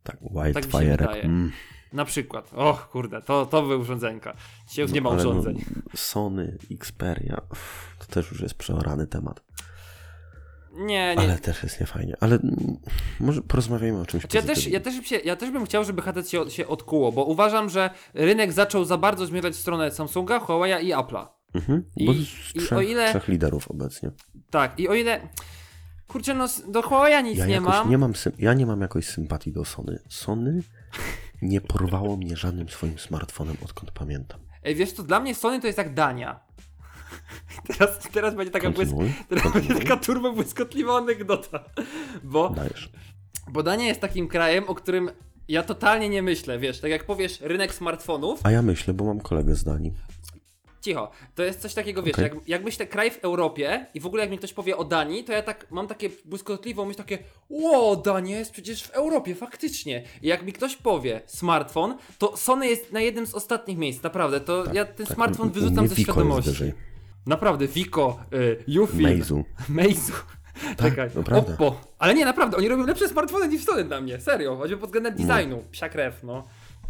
Tak Wildfire. wydaje. mm, Na przykład. Och, kurde, to, to były urządzenka. Dzisiaj już nie ma no, urządzeń. Sony, Xperia, to też już jest przeorany temat. Nie, nie. Ale też jest niefajnie. Ale może porozmawiajmy o czymś Znaczy, ja, też, ja, też bym się, ja też bym chciał, żeby HTC się, się odkuło, bo uważam, że rynek zaczął za bardzo zmierzać w stronę Samsunga, Huawei'a i Apple'a. Mhm, I- bo i o trzech, ile- trzech liderów obecnie. Tak, i o ile. Kurczę, no do Huawei'a nic Ja, nie mam. nie mam sym- ja nie mam jakoś sympatii do Sony. Sony nie porwało mnie żadnym swoim smartfonem, odkąd pamiętam. Ej, wiesz to dla mnie Sony to jest jak Dania. Teraz, teraz będzie taka błysk... Kontynuuj, będzie taka turbo błyskotliwa anegdota. Bo, Dajesz. bo Dania jest takim krajem, o którym ja totalnie nie myślę, wiesz, tak jak powiesz rynek smartfonów, A ja myślę, bo mam kolegę z Danii. Cicho, to jest coś takiego, wiesz, Okej. jak, jak myślę kraj w Europie i w ogóle jak mi ktoś powie o Danii, to ja tak mam takie błyskotliwą myśl, takie ło, Dania jest przecież w Europie, faktycznie. I jak mi ktoś powie smartfon, to Sony jest na jednym z ostatnich miejsc, naprawdę, to ja ten Tak, smartfon wyrzucam ze świadomości. Naprawdę, Vico, y, Ufilm, Meizu. Meizu. Czekaj, naprawdę. Oppo. Ale nie, naprawdę, oni robią lepsze smartfony niż Sony dla mnie, serio, choćby pod względem designu. Psia krew, no.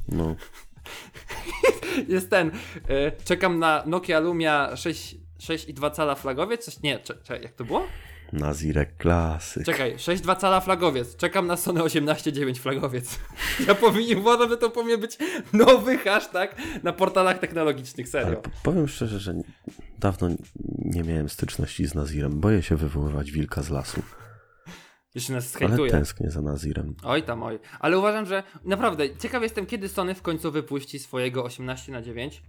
No. jest ten. E, czekam na Nokia Lumia 6, 6,2 cala flagowiec. Coś, nie, cze, cze, jak to było? Nazirek klasyk. Czekaj, 6,2 cala flagowiec. Czekam na Sony 18,9 flagowiec. Ja powinien, uważam, że to powinien być nowy hashtag na portalach technologicznych, serio. powiem szczerze, że dawno nie miałem styczności z Nazirem. Boję się wywoływać wilka z lasu. Jeszcze nas Ale hejtuje. tęsknię za Nazirem. Oj tam, oj. Ale uważam, że naprawdę ciekaw jestem, kiedy Sony w końcu wypuści swojego 18 na 9.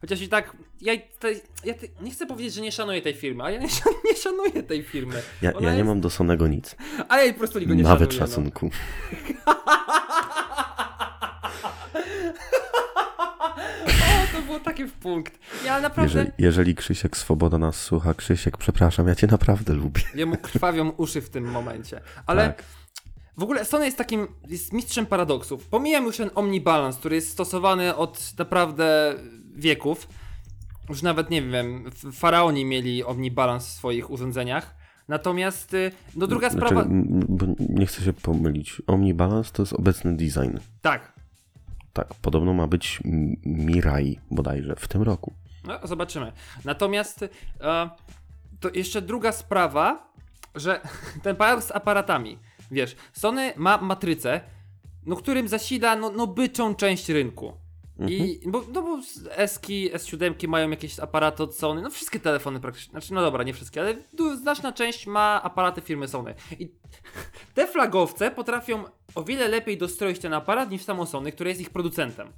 Chociaż i tak, ja, te, ja te, nie chcę powiedzieć, że nie szanuję tej firmy, ale ja nie, szan- nie szanuję tej firmy. Ja, ja nie jest- mam do Sonego nic. Ale ja po prostu go nie Nawet szanuję. szacunku. No. O, to było takie w punkt. Ja naprawdę, Jeżeli, jeżeli Krzysiek Swoboda nas słucha, Krzysiek, przepraszam, ja cię naprawdę lubię. jemu krwawią uszy w tym momencie. Ale Tak. w ogóle Sony jest takim, jest mistrzem paradoksów. Pomijam już ten omnibalance, który jest stosowany od naprawdę wieków. Już nawet, nie wiem, faraoni mieli omnibalance w swoich urządzeniach. Natomiast, y, no druga Znaczy, sprawa... bo nie chcę się pomylić. Omnibalance to jest obecny design. Tak, Tak, podobno ma być Mirai bodajże w tym roku. No, zobaczymy. Natomiast e, to jeszcze druga sprawa, że ten paradoks z aparatami. Wiesz, Sony ma matrycę, no którym zasila no, no byczą część rynku. I bo, no bo Eski, S7 mają jakieś aparaty od Sony, no wszystkie telefony praktycznie, znaczy no dobra, nie wszystkie, ale znaczna część ma aparaty firmy Sony. I te flagowce potrafią o wiele lepiej dostroić ten aparat niż samo Sony, które jest ich producentem.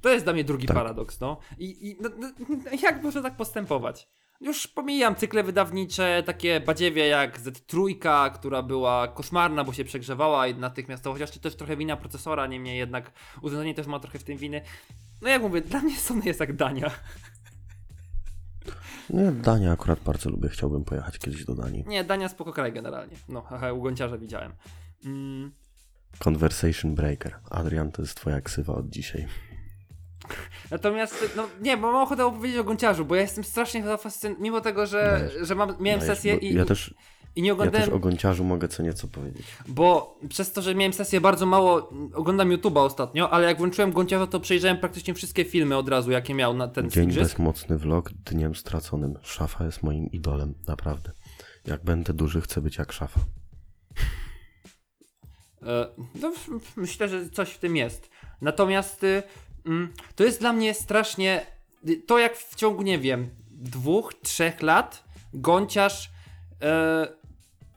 To jest dla mnie drugi Tak. paradoks, no. I, i no, no, jak można tak postępować? Już pomijam cykle wydawnicze, takie badziewie jak Z3, która była koszmarna, bo się przegrzewała i natychmiastowo, chociaż to też trochę wina procesora, niemniej jednak urządzenie też ma trochę w tym winy. No jak mówię, dla mnie Sony jest jak Dania. Nie, Dania akurat bardzo lubię, chciałbym pojechać kiedyś do Danii. Nie, Dania spoko kraj generalnie. No, haha, u Gonciarza widziałem. Mm, Conversation Breaker. Adrian, to jest twoja ksywa od dzisiaj. Natomiast, no nie, bo mam ochotę opowiedzieć o Gonciarzu, bo ja jestem strasznie zafascynowany, mimo tego, że, Dajesz. że mam, miałem Dajesz, sesję i, ja, też, i nie ja oglądałem... też o Gonciarzu mogę co nieco powiedzieć. Bo przez to, że miałem sesję bardzo mało, oglądam YouTube'a ostatnio, ale jak włączyłem Gonciarza, to przejrzałem praktycznie wszystkie filmy od razu, jakie miał na ten Dzień igrzysk. bezmocny vlog, dniem straconym. Szafa jest moim idolem, naprawdę. Jak będę duży, chcę być jak szafa. E, No, myślę, że coś w tym jest. Natomiast y, to jest dla mnie strasznie. To jak w ciągu, nie wiem, dwóch, trzech lat Gonciarz. e,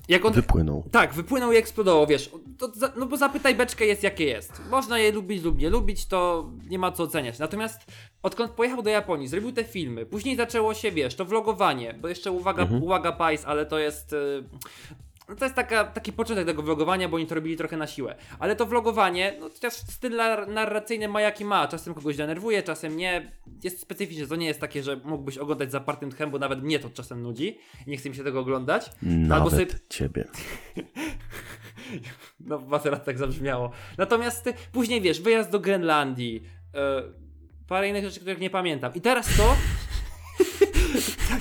jak on. Wypłynął. Tak, wypłynął i eksplodował, wiesz. To, no bo zapytaj beczkę jest jakie jest. Można je lubić lub nie lubić, to nie ma co oceniać. Natomiast odkąd pojechał do Japonii, zrobił te filmy, później zaczęło się, wiesz, to vlogowanie, bo jeszcze uwaga, uwaga Pais, ale to jest... no to jest taka, taki początek tego vlogowania, bo oni to robili trochę na siłę. Ale to vlogowanie, no chociaż styl nar- narracyjny ma jaki ma. Czasem kogoś denerwuje, czasem nie. Jest specyficzne. To nie jest takie, że mógłbyś oglądać zapartym tchem, bo nawet mnie to czasem nudzi. Nie chce mi się tego oglądać. Albo Nawet sobie ciebie. no, was raz tak zabrzmiało. Natomiast y, później wiesz, wyjazd do Grenlandii, e, parę innych rzeczy, których nie pamiętam. I teraz to.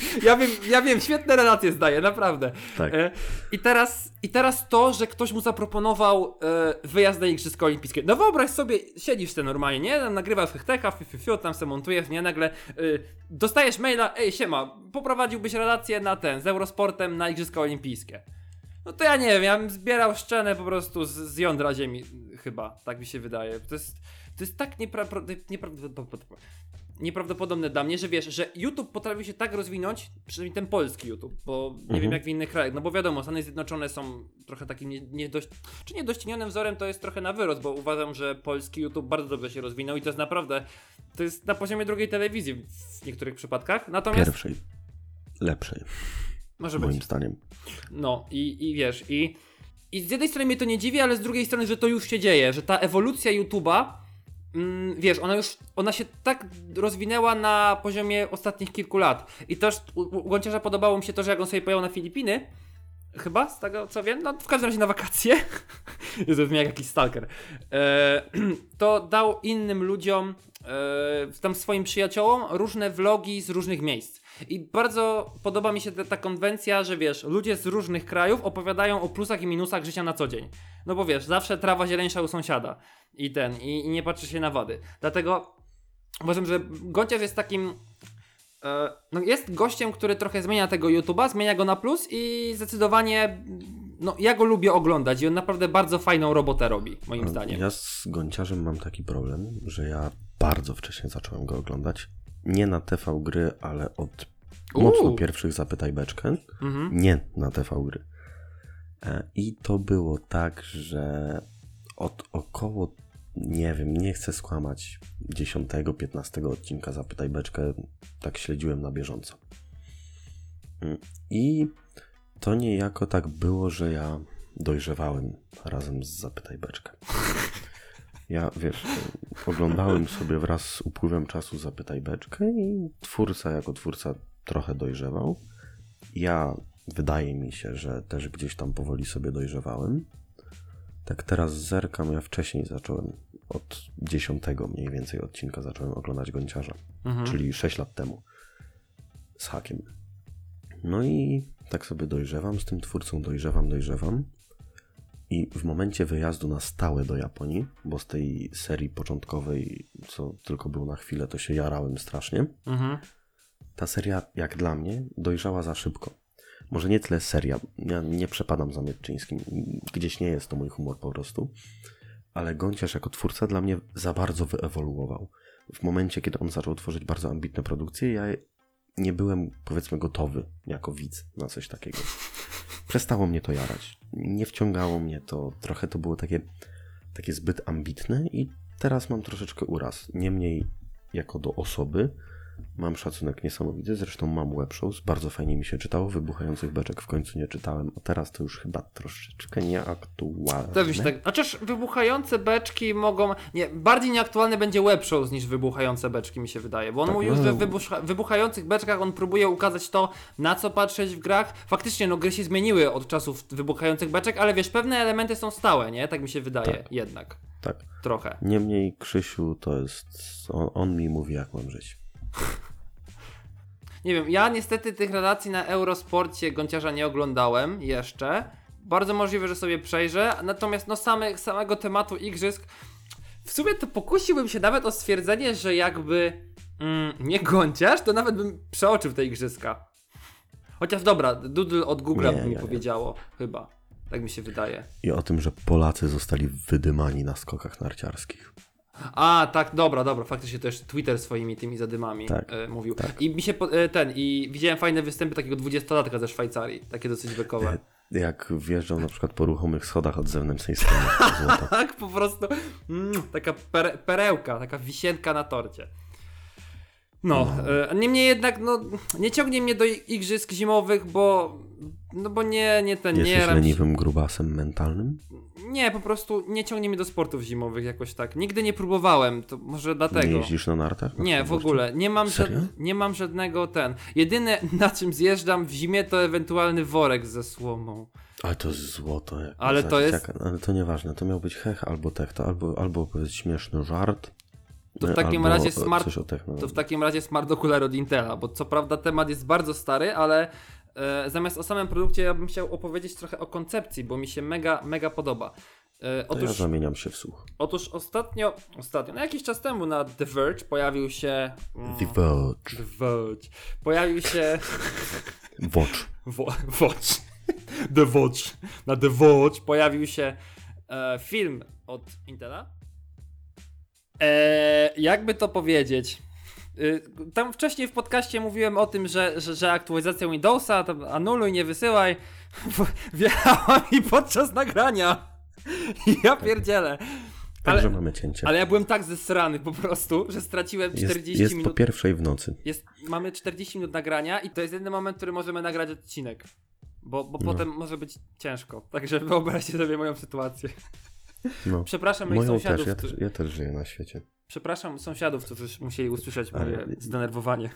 ja wiem, ja wiem, świetne relacje zdaję, naprawdę. Tak. E, I teraz, I teraz to, że ktoś mu zaproponował e, wyjazd na Igrzyska Olimpijskie. No wyobraź sobie, siedzisz sobie normalnie, nie? Tam nagrywasz hechteka, fiu, fiu, fiu, tam se montujesz, nie? Nagle e, dostajesz maila, ej siema, poprowadziłbyś relację na ten, z Eurosportem na Igrzyska Olimpijskie. No to ja nie wiem, ja bym zbierał szczenę po prostu z, z jądra ziemi, chyba, tak mi się wydaje. To jest, to jest tak nieprawdopodobne, nieprawdopodobne, nieprawdopodobne dla mnie, że wiesz, że YouTube potrafi się tak rozwinąć, przynajmniej ten polski YouTube, bo nie wiem jak w innych krajach, no bo wiadomo, Stany Zjednoczone są trochę takim nie, nie dość, czy niedościnionym wzorem, to jest trochę na wyrost, bo uważam, że polski YouTube bardzo dobrze się rozwinął i to jest naprawdę, to jest na poziomie drugiej telewizji w niektórych przypadkach, natomiast Pierwszej. Lepszej, może być. moim zdaniem. No i, i wiesz, i, i z jednej strony mnie to nie dziwi, ale z drugiej strony, że to już się dzieje, że ta ewolucja YouTube'a, wiesz, ona już, ona się tak rozwinęła na poziomie ostatnich kilku lat. I też u, u podobało mi się to, że jak on sobie pojechał na Filipiny, chyba, z tego co wiem, no w każdym razie na wakacje, Jezu, brzmi jak jakiś stalker, e, to dał innym ludziom, e, tam swoim przyjaciołom, różne vlogi z różnych miejsc. I bardzo podoba mi się ta, ta konwencja, że wiesz, ludzie z różnych krajów opowiadają o plusach i minusach życia na co dzień. No bo wiesz, zawsze trawa zieleńsza u sąsiada. I ten, i, i nie patrzy się na wady. Dlatego uważam, że Gąciarz jest takim e, no jest gościem, który trochę zmienia tego YouTube'a, zmienia go na plus i zdecydowanie no ja go lubię oglądać i on naprawdę bardzo fajną robotę robi, moim zdaniem. Ja z Gąciarzem mam taki problem, że ja bardzo wcześnie zacząłem go oglądać. Nie na TV gry, ale od Uuu. mocno pierwszych Zapytaj Beczkę. Mhm. Nie na TV gry. E, I to było tak, że od około, nie wiem, nie chcę skłamać, 10-15 odcinka Zapytaj Beczkę tak śledziłem na bieżąco. Mm, I to niejako tak było, że ja dojrzewałem razem z Zapytaj Beczkę. Ja, wiesz, oglądałem sobie wraz z upływem czasu Zapytaj Beczkę i twórca jako twórca trochę dojrzewał. Ja, wydaje mi się, że też gdzieś tam powoli sobie dojrzewałem. Tak teraz zerkam, ja wcześniej zacząłem, od dziesiątego mniej więcej odcinka zacząłem oglądać Gonciarza, Mhm. czyli 6 lat temu z hakiem. No i tak sobie dojrzewam, z tym twórcą dojrzewam, dojrzewam. I w momencie wyjazdu na stałe do Japonii, bo z tej serii początkowej, co tylko był na chwilę, to się jarałem strasznie. Mhm. Ta seria, jak dla mnie, dojrzała za szybko. Może nie tyle seria, ja nie przepadam za Mietczyńskim, gdzieś nie jest to mój humor po prostu, ale Gąciarz jako twórca dla mnie za bardzo wyewoluował. W momencie, kiedy on zaczął tworzyć bardzo ambitne produkcje, ja nie byłem, powiedzmy, gotowy jako widz na coś takiego. Przestało mnie to jarać. Nie wciągało mnie to, trochę to było takie, takie zbyt ambitne i teraz mam troszeczkę uraz. Niemniej, jako do osoby, mam szacunek niesamowity. Zresztą mam webshows, bardzo fajnie mi się czytało. Wybuchających beczek w końcu nie czytałem, a teraz to już chyba troszeczkę nieaktualne. To tak. Chociaż wybuchające beczki mogą. Nie, bardziej nieaktualny będzie web shows niż wybuchające beczki, mi się wydaje. Bo on Tak, mówił, no. że w wybucha, wybuchających beczkach on próbuje ukazać to, na co patrzeć w grach. Faktycznie, no gry się zmieniły od czasów wybuchających beczek, ale wiesz, pewne elementy są stałe, nie? Tak mi się wydaje, Tak. jednak. Tak. Trochę. Niemniej Krzysiu to jest. On, on mi mówi, jak mam żyć. Nie wiem, ja niestety tych relacji na Eurosporcie Gąciarza nie oglądałem jeszcze. Bardzo możliwe, że sobie przejrzę. Natomiast no same, samego tematu igrzysk w sumie to pokusiłbym się nawet o stwierdzenie, że jakby mm, nie Gąciarz, to nawet bym przeoczył te igrzyska. Chociaż dobra, Doodle od Google'a Nie, by mi nie, nie. powiedziało, chyba. Tak mi się wydaje. I o tym, że Polacy zostali wydymani na skokach narciarskich. A, tak, dobra, dobra, faktycznie też Twitter swoimi tymi zadymami Tak, e, mówił. tak. I mi się po, e, ten, i widziałem fajne występy takiego dwudziestolatka ze Szwajcarii, takie dosyć bekowe. Jak wjeżdżał na przykład po ruchomych schodach od zewnętrznej strony. Tak, po prostu mm, taka pere, perełka, taka wisienka na torcie. No, e, niemniej jednak, no, nie ciągnie mnie do igrzysk zimowych, bo, no bo nie, nie ten, nie Jesteś ram- leniwym grubasem mentalnym? Nie, po prostu nie ciągnie mnie do sportów zimowych jakoś tak. Nigdy nie próbowałem, to może Nie dlatego. jeździsz na nartach? na Nie, w ogóle. Nie mam, żad- nie mam żadnego ten. Jedyne na czym zjeżdżam w zimie to ewentualny worek ze słomą. Ale to jest złoto. Jak Ale to jest- dzieciaka. Ale to nieważne. To miał być hech albo techno, albo, albo powiedz śmieszny żart. To w takim razie smart-. To w takim razie smart okular od Intela, bo co prawda temat jest bardzo stary, ale e, zamiast o samym produkcie ja bym chciał opowiedzieć trochę o koncepcji, bo mi się mega, mega podoba. E, To ja otóż, zamieniam się w słuch. otóż ostatnio, ostatnio, no jakiś czas temu na The Verge pojawił się... mm, The Verge. The Verge. Pojawił się... Watch. Wo- Watch. The Watch. Na The Watch pojawił się e, film od Intela. E, jakby to powiedzieć? Y, Tam wcześniej w podcaście mówiłem o tym, że, że, że aktualizacja Windowsa, anuluj, nie wysyłaj. Wjechała mi podczas nagrania. Ja pierdzielę. Także Ale, mamy cięcie. ale ja byłem tak zesrany po prostu, że straciłem 40 jest jest minut. po pierwszej w nocy. Jest, mamy 40 minut nagrania i to jest jedyny moment, w którym możemy nagrać odcinek. Bo, bo No. potem może być ciężko. Także wyobraźcie sobie moją sytuację. No. Przepraszam moich Moją sąsiadów. też, ja też, ja też żyję na świecie. Przepraszam sąsiadów, którzy musieli usłyszeć Ale- moje zdenerwowanie.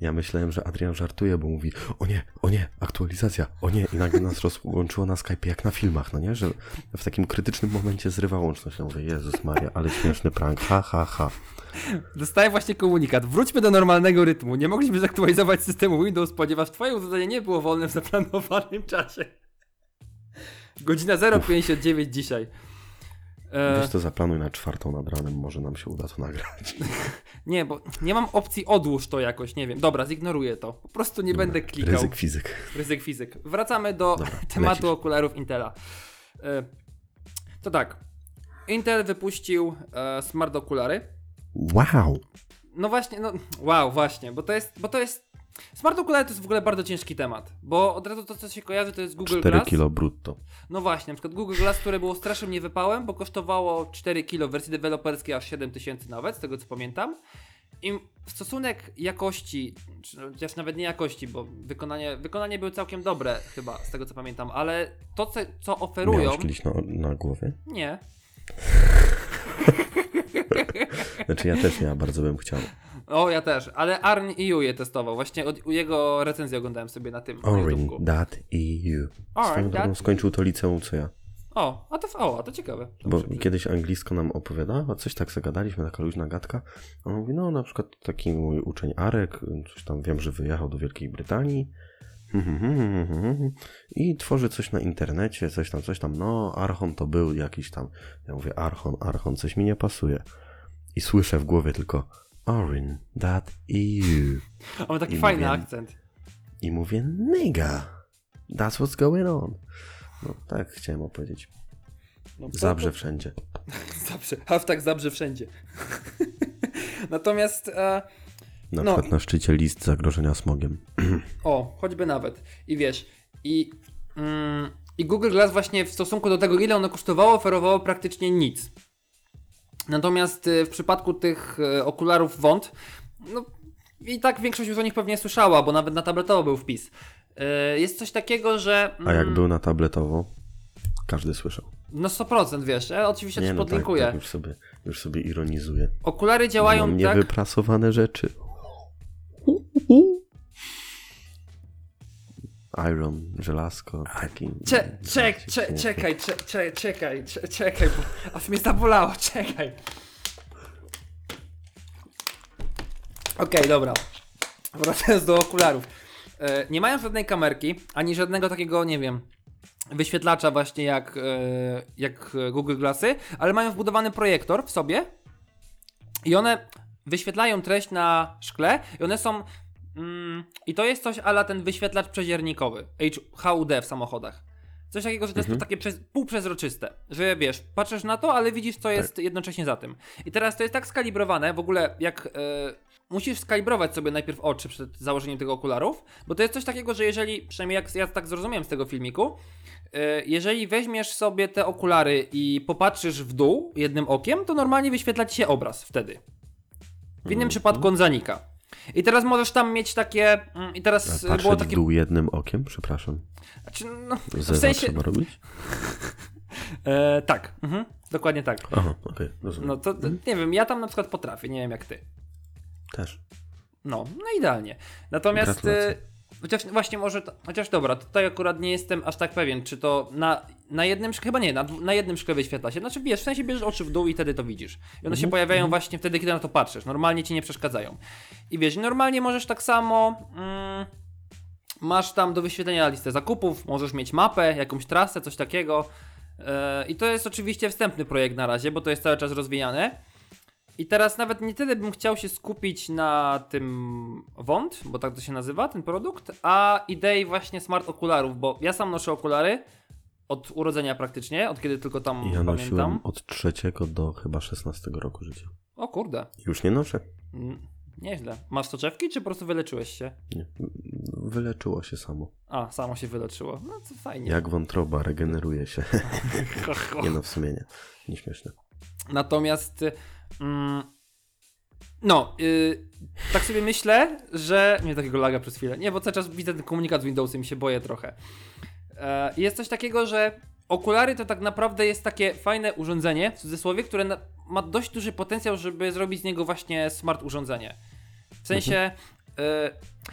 Ja myślałem, że Adrian żartuje, bo mówi o nie, o nie, aktualizacja, o nie i nagle nas rozłączyło na Skype jak na filmach, no nie? Że w takim krytycznym momencie zrywa łączność. Ja mówię, Jezus Maria, ale śmieszny prank, ha, ha, ha. Dostałem właśnie komunikat. Wróćmy do normalnego rytmu. Nie mogliśmy zaktualizować systemu Windows, ponieważ twoje urządzenie nie było wolne w zaplanowanym czasie. Godzina 0.59 dzisiaj. E, Weź to zaplanuj na czwartą nad ranem, może nam się uda to nagrać. nie, bo nie mam opcji odłóż to jakoś, nie wiem. Dobra, zignoruję to. Po prostu nie będę klikał. Ryzyk fizyk. Ryzyk fizyk. Wracamy do Dobra, tematu lecisz. okularów Intela. E, to tak. Intel wypuścił e, smart okulary. Wow! No właśnie, no wow, właśnie, bo to jest, bo to jest Smart okulary to jest w ogóle bardzo ciężki temat, bo od razu to, co się kojarzy, to jest Google 4 Glass. kilo brutto. No właśnie, na przykład Google Glass, które było strasznym niewypałem, bo kosztowało 4 kilo w wersji deweloperskiej aż 7000 nawet, z tego co pamiętam. I stosunek jakości, czy chociaż nawet nie jakości, bo wykonanie, wykonanie były całkiem dobre chyba, z tego co pamiętam, ale to, co, co oferują... Miałeś kiedyś na, na głowie? Nie. Znaczy ja też nie, bardzo bym chciał. O, ja też, ale Arn EU je testował, właśnie od, u jego recenzji oglądałem sobie na tym, Orin, that EU. Swoją drogą skończył to liceum co ja. O, a to, o, a to ciekawe. Bo Dobrze, kiedyś anglisko nam opowiadała, coś tak zagadaliśmy, taka luźna gadka. On mówi, no na przykład taki mój uczeń Arek, coś tam wiem, że wyjechał do Wielkiej Brytanii i tworzy coś na internecie, coś tam, coś tam. No, Archon to był jakiś tam. Ja mówię, Archon, Archon, coś mi nie pasuje. I słyszę w głowie tylko Orin, that EU. On ma taki I fajny mówię- akcent. I mówię, nigga, that's what's going on. No tak chciałem opowiedzieć. No, to- Zabrze wszędzie. Zabrze. Hashtag zabrze wszędzie. Natomiast, e, Na No przykład na szczycie list zagrożenia smogiem. o, choćby nawet. I wiesz, i, mm, i Google Glass właśnie w stosunku do tego, ile ono kosztowało, oferowało praktycznie nic. Natomiast e, w przypadku tych e, okularów Wond, no i tak większość już o nich pewnie słyszała, bo nawet na tabletowo był wpis. E, Jest coś takiego, że... A jak mm, był na tabletowo, każdy słyszał. No 100% wiesz, ja oczywiście Nie ci no, tak, podlinkuję. tak już, sobie, już sobie ironizuję. Okulary działają Mam tak... niewyprasowane rzeczy. Iron, żelazko, taki... Cze, czek, cze, czekaj, cze, cze, czekaj, cze, czekaj, bo aż mnie zabolało, czekaj. Okej, dobra. Wracając do okularów. E, nie mają żadnej kamerki, ani żadnego takiego, nie wiem, wyświetlacza właśnie jak, e, jak Google Glassy, ale mają wbudowany projektor w sobie i one wyświetlają treść na szkle i one są mm, i to jest coś ala ten wyświetlacz przeziernikowy HUD w samochodach. Coś takiego, że to jest takie przez, półprzezroczyste, że wiesz, patrzysz na to, ale widzisz co jest jednocześnie za tym. I teraz to jest tak skalibrowane, w ogóle jak e, musisz skalibrować sobie najpierw oczy przed założeniem tego okularów, bo to jest coś takiego, że jeżeli, przynajmniej jak ja tak zrozumiałem z tego filmiku, e, jeżeli weźmiesz sobie te okulary i popatrzysz w dół jednym okiem, to normalnie wyświetla ci się obraz wtedy. W innym przypadku on zanika. I teraz możesz tam mieć takie. mm, I teraz A patrzeć było takie. dół jednym okiem, przepraszam. Znaczy, no, w sensie. trzeba robić? E, tak, mhm, dokładnie tak. Aha, okej, rozumiem. No to to nie wiem, ja tam na przykład potrafię, nie wiem jak ty. Też. No, no idealnie. Natomiast. Gratulacje. Chociaż właśnie może. To, chociaż dobra, tutaj akurat nie jestem aż tak pewien, czy to na, na jednym szkle. Chyba nie, na, na jednym szkle wyświetla się. Znaczy wiesz, w sensie bierzesz oczy w dół i wtedy to widzisz. I one się pojawiają właśnie wtedy, kiedy na to patrzysz. Normalnie ci nie przeszkadzają. I wiesz, normalnie możesz tak samo. Mm, masz tam do wyświetlenia listę zakupów, możesz mieć mapę, jakąś trasę, coś takiego. E, I to jest oczywiście wstępny projekt na razie, bo to jest cały czas rozwijane. I teraz nawet nie tyle bym chciał się skupić na tym Wond, bo tak to się nazywa, ten produkt, a idei właśnie smart okularów, bo ja sam noszę okulary od urodzenia praktycznie, od kiedy tylko tam Ja nosiłem pamiętam. od trzeciego do chyba 16 roku życia. O kurde, Już nie noszę. Nieźle. Masz soczewki, czy po prostu wyleczyłeś się? Nie. Wyleczyło się samo. A, samo się wyleczyło. No to fajnie. Jak wątroba regeneruje się. nie no, w sumie nie. Nieśmieszne. Natomiast mm, no, y, tak sobie myślę, że nie takiego laga przez chwilę. Nie, bo cały czas widzę ten komunikat z Windowsem i się boję trochę. E, jest coś takiego, że okulary to tak naprawdę jest takie fajne urządzenie, w cudzysłowie, które na, ma dość duży potencjał, żeby zrobić z niego właśnie smart urządzenie. W sensie, e,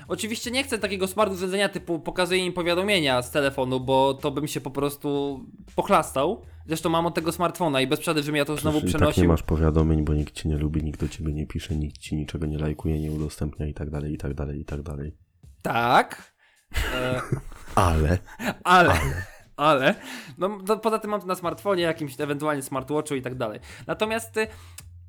oczywiście nie chcę takiego smart urządzenia typu pokazuję im powiadomienia z telefonu, bo to bym się po prostu pochlastał. Zresztą mam od tego smartfona i bez przesady, żebym ja to znowu Przecież i tak przenosił. nie masz powiadomień, bo nikt cię nie lubi, nikt do ciebie nie pisze, nikt ci niczego nie lajkuje, nie udostępnia i tak dalej, i tak dalej, i tak dalej. Tak. E, Ale, ale, Ale, no, no poza tym mam to na smartfonie, jakimś ewentualnie smartwatchu i tak dalej. Natomiast, y,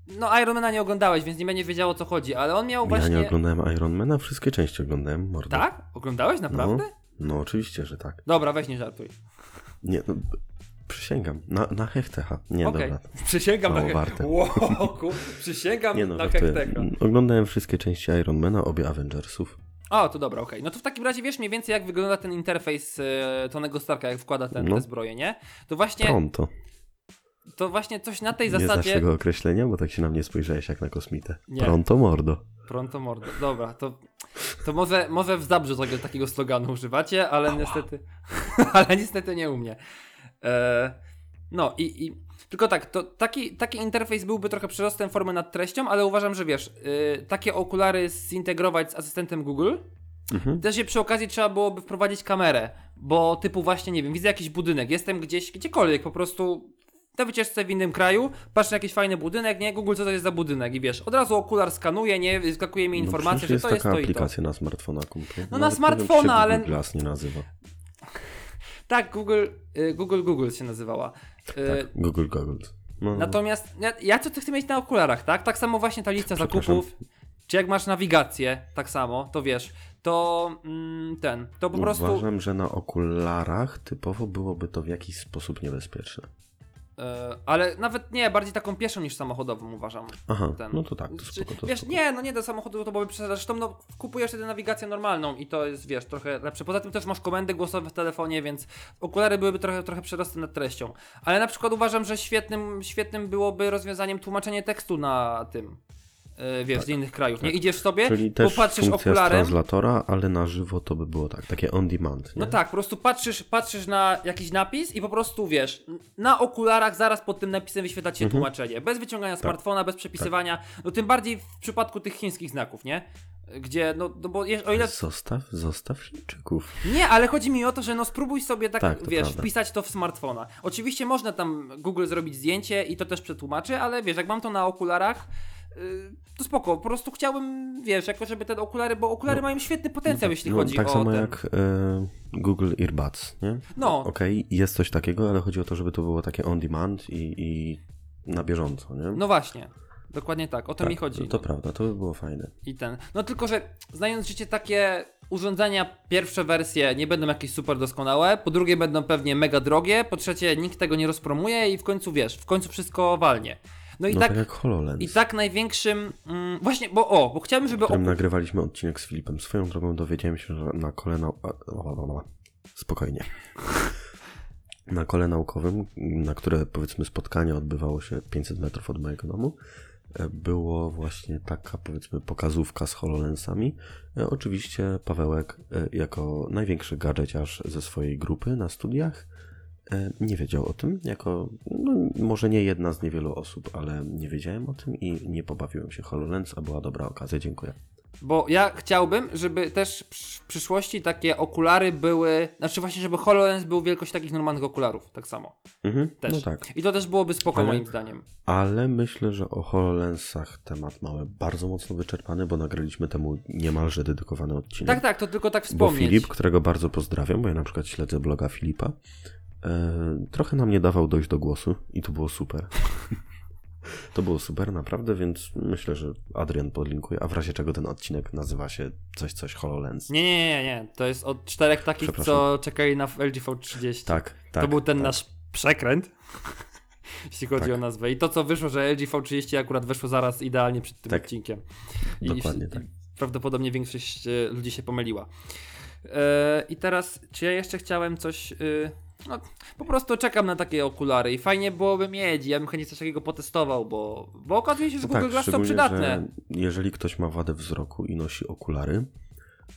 no Ironmana nie oglądałeś, więc nie będziesz wiedział o co chodzi, ale on miał Ja właśnie... nie oglądałem Ironmana, wszystkie części oglądałem, mordo. Tak? Oglądałeś naprawdę? No, no oczywiście, że tak. Dobra, weź nie żartuj. Nie, no, przysięgam. Na, na hechtecha. Nie, Okej, dobra. przysięgam na he- warte. Wow, przysięgam Nie no, na hektecha. Oglądałem wszystkie części Ironmana, obie Avengersów. O, to dobra, okej. No to w takim razie wiesz mniej więcej jak wygląda ten interfejs e, Tonego Starka, jak wkłada ten, No. te zbroje, nie? To właśnie, Pronto. To właśnie coś na tej Nie znasz zasadzie... tego określenia, bo tak się na mnie spojrzałeś jak na kosmitę. Nie. Pronto mordo. Pronto mordo. Dobra, to, to może, może w Zabrzu takiego, takiego sloganu używacie, ale Ała. niestety ale niestety nie u mnie. E, no i, i tylko tak, to taki, taki interfejs byłby trochę przerostem formy nad treścią, ale uważam, że wiesz, y, takie okulary zintegrować z asystentem Google, Mhm. też je przy okazji trzeba byłoby wprowadzić kamerę, bo typu właśnie, nie wiem, widzę jakiś budynek, jestem gdzieś, gdziekolwiek, po prostu na wycieczce w innym kraju, patrzę na jakiś fajny budynek, nie, Google co to jest za budynek i wiesz, od razu okular skanuje, nie, skakuje mi No informację, przecież że to jest taka to i to. aplikacja na smartfona, kumple. No na smartfona, ale- Google Glass nie nazywa. Tak, Google, y, Google, Google się nazywała. Y, Tak, Google Goggles. No, Natomiast ja, ja co ty chcę mieć na okularach, tak? Tak samo właśnie ta lista zakupów, czy jak masz nawigację, tak samo, to wiesz, to mm, ten, to po prostu... Uważam, że na okularach typowo byłoby to w jakiś sposób niebezpieczne. E, ale nawet nie, bardziej taką pieszą niż samochodową uważam. Aha, Ten. no to tak, to spoko, to wiesz, spoko. nie, no nie do samochodu to byłoby przesada. Zresztą no, kupujesz wtedy nawigację normalną i to jest, wiesz, trochę lepsze. Poza tym też masz komendy głosowe w telefonie, więc okulary byłyby trochę, trochę przerostem nad treścią. Ale na przykład uważam, że świetnym, świetnym byłoby rozwiązaniem tłumaczenie tekstu na tym. E, wiesz, z innych krajów. Nie idziesz sobie, Tak, Czyli też popatrzysz funkcja okularem. translatora, ale na żywo to by było tak, takie on demand, nie? No tak, po prostu patrzysz, patrzysz na jakiś napis i po prostu wiesz, na okularach zaraz pod tym napisem wyświetla się Mhm. tłumaczenie. Bez Tak. wyciągania smartfona, bez przepisywania. No tym bardziej w przypadku tych chińskich znaków, nie? Gdzie, no, no bo je- o ile. Zostaw, zostaw Chińczyków. Nie, ale chodzi mi o to, że no spróbuj sobie tak, Tak, to wiesz, prawda. wpisać to w smartfona. Oczywiście można tam Google zrobić zdjęcie i to też przetłumaczy, ale wiesz, jak mam to na okularach. Yy, To spoko, po prostu chciałbym, wiesz, jako żeby te okulary, bo okulary mają świetny potencjał, jeśli No, chodzi tak o samo ten... jak e, Google Earbuds, nie? No. Okej, jest coś takiego, ale chodzi o to, żeby to było takie on demand i, i na bieżąco, nie? No właśnie, dokładnie tak, o to tak, mi chodzi. To prawda, to by było fajne. I ten. No tylko, że znając życie takie urządzenia, pierwsze wersje nie będą jakieś super doskonałe, po drugie będą pewnie mega drogie, po trzecie nikt tego nie rozpromuje i w końcu wiesz, w końcu wszystko walnie. No i no tak, tak jak HoloLens, i tak największym, mm, właśnie, bo o, bo chciałbym, żeby oku... nagrywaliśmy odcinek z Filipem. Swoją drogą dowiedziałem się, że na kole nau... a, a, a, a, Spokojnie. Na kole naukowym, na które powiedzmy spotkanie odbywało się 500 metrów od mojego domu, e, było właśnie taka powiedzmy pokazówka z HoloLensami. E, Oczywiście Pawełek e, jako największy gadżeciarz ze swojej grupy na studiach nie wiedział o tym, jako no, może nie jedna z niewielu osób, ale nie wiedziałem o tym i nie pobawiłem się HoloLens, a była dobra okazja, dziękuję. Bo ja chciałbym, żeby też w przyszłości takie okulary były, znaczy właśnie, żeby HoloLens był wielkość takich normalnych okularów, tak samo. Mhm, Też. No tak, I to też byłoby spoko Ale- moim zdaniem. ale myślę, że o HoloLensach temat mamy bardzo mocno wyczerpany, bo nagraliśmy temu niemalże dedykowany odcinek. Tak, tak, to tylko tak Bo wspomnieć. Filip, którego bardzo pozdrawiam, bo ja na przykład śledzę bloga Filipa, e, trochę nam nie dawał dojść do głosu i to było super. to było super, naprawdę, więc myślę, że Adrian podlinkuje, a w razie czego ten odcinek nazywa się coś, coś HoloLens. Nie, nie, nie, nie. To jest od czterech takich, co czekali na LG V30. Tak, tak. to był ten tak. nasz przekręt. Jeśli chodzi Tak. o nazwę. I to, co wyszło, że LG V30 akurat wyszło zaraz idealnie przed tym Tak. odcinkiem. Dokładnie i, tak. I prawdopodobnie większość e, ludzi się pomyliła. E, I teraz, czy ja jeszcze chciałem coś. e, no, po prostu czekam na takie okulary i fajnie byłoby mieć. Ja bym chętnie coś takiego potestował, bo, bo okazuje się, że No Google tak, Glass są szczególnie, przydatne. że jeżeli ktoś ma wadę wzroku i nosi okulary,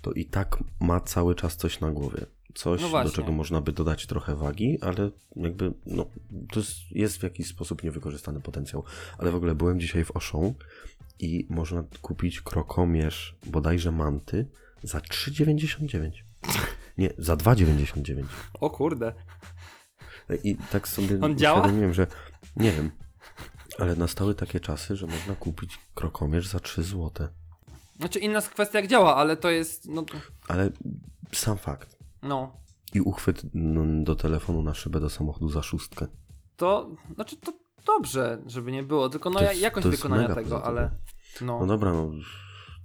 to i tak ma cały czas coś na głowie. Coś, No do czego można by dodać trochę wagi, ale jakby, no, to jest, w jakiś sposób niewykorzystany potencjał. Ale w ogóle byłem dzisiaj w Auchan i można kupić krokomierz bodajże manty za 3,99. Nie, za 2,99. O kurde. I tak sobie On działa? uświadomiłem, że nie wiem, ale nastały takie czasy, że można kupić krokomierz za 3 złote. Znaczy inna kwestia jak działa, ale to jest. No, Ale sam fakt. no. I uchwyt mm, do telefonu na szybę do samochodu za szóstkę. To, znaczy to dobrze, żeby nie było, tylko no jest- jakość wykonania tego, pozytywne. ale no, No dobra, no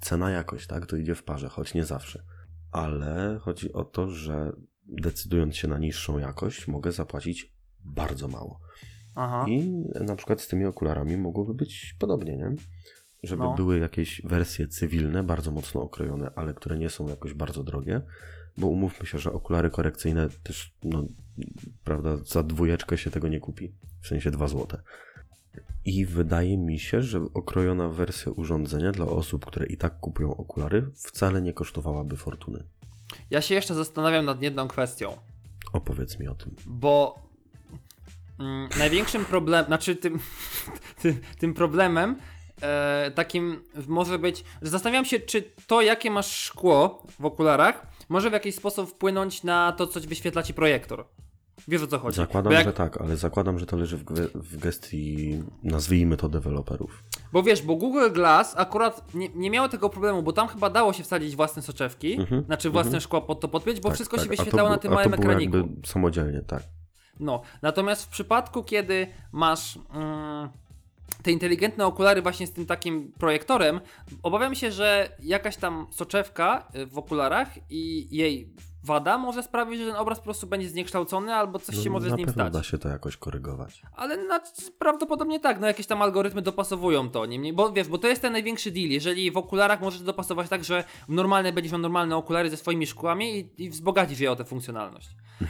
cena jakość, tak? To idzie w parze, choć nie zawsze. Ale chodzi o to, że decydując się na niższą jakość, mogę zapłacić bardzo mało. aha, I na przykład z tymi okularami mogłoby być podobnie, nie? Żeby No. były jakieś wersje cywilne, bardzo mocno okrojone, ale które nie są jakoś bardzo drogie, bo umówmy się, że okulary korekcyjne też, no, prawda, za dwójeczkę się tego nie kupi, w sensie dwa złote. I wydaje mi się, że okrojona wersja urządzenia dla osób, które i tak kupują okulary, wcale nie kosztowałaby fortuny. ja się jeszcze zastanawiam nad jedną kwestią, Opowiedz mi o tym. bo mm, największym problemem, znaczy tym, tym, tym problemem e, takim może być, że zastanawiam się, czy to, jakie masz szkło w okularach, może w jakiś sposób wpłynąć na to, co wyświetla ci projektor. Wiesz o co chodzi? Zakładam, jak- że tak, ale zakładam, że to leży w, w gestii, nazwijmy to, deweloperów. Bo wiesz, bo Google Glass akurat nie, nie miało tego problemu, bo tam chyba dało się wsadzić własne soczewki, Mhm, znaczy własne szkła pod to podpiąć, bo Tak, wszystko tak, się wyświetlało na tym małym ekraniku. jakby samodzielnie, tak. No, natomiast w przypadku, kiedy masz mm, te inteligentne okulary właśnie z tym takim projektorem, obawiam się, że jakaś tam soczewka y, w okularach i jej wada może sprawić, że ten obraz po prostu będzie zniekształcony albo coś się No, może z nim stać. da się to jakoś korygować. Ale na, prawdopodobnie tak, no jakieś tam algorytmy dopasowują to, niemniej, bo wiesz, bo to jest ten największy deal, jeżeli w okularach możesz dopasować tak, że normalne będziesz miał normalne okulary ze swoimi szkłami i, i wzbogacisz je o tę funkcjonalność.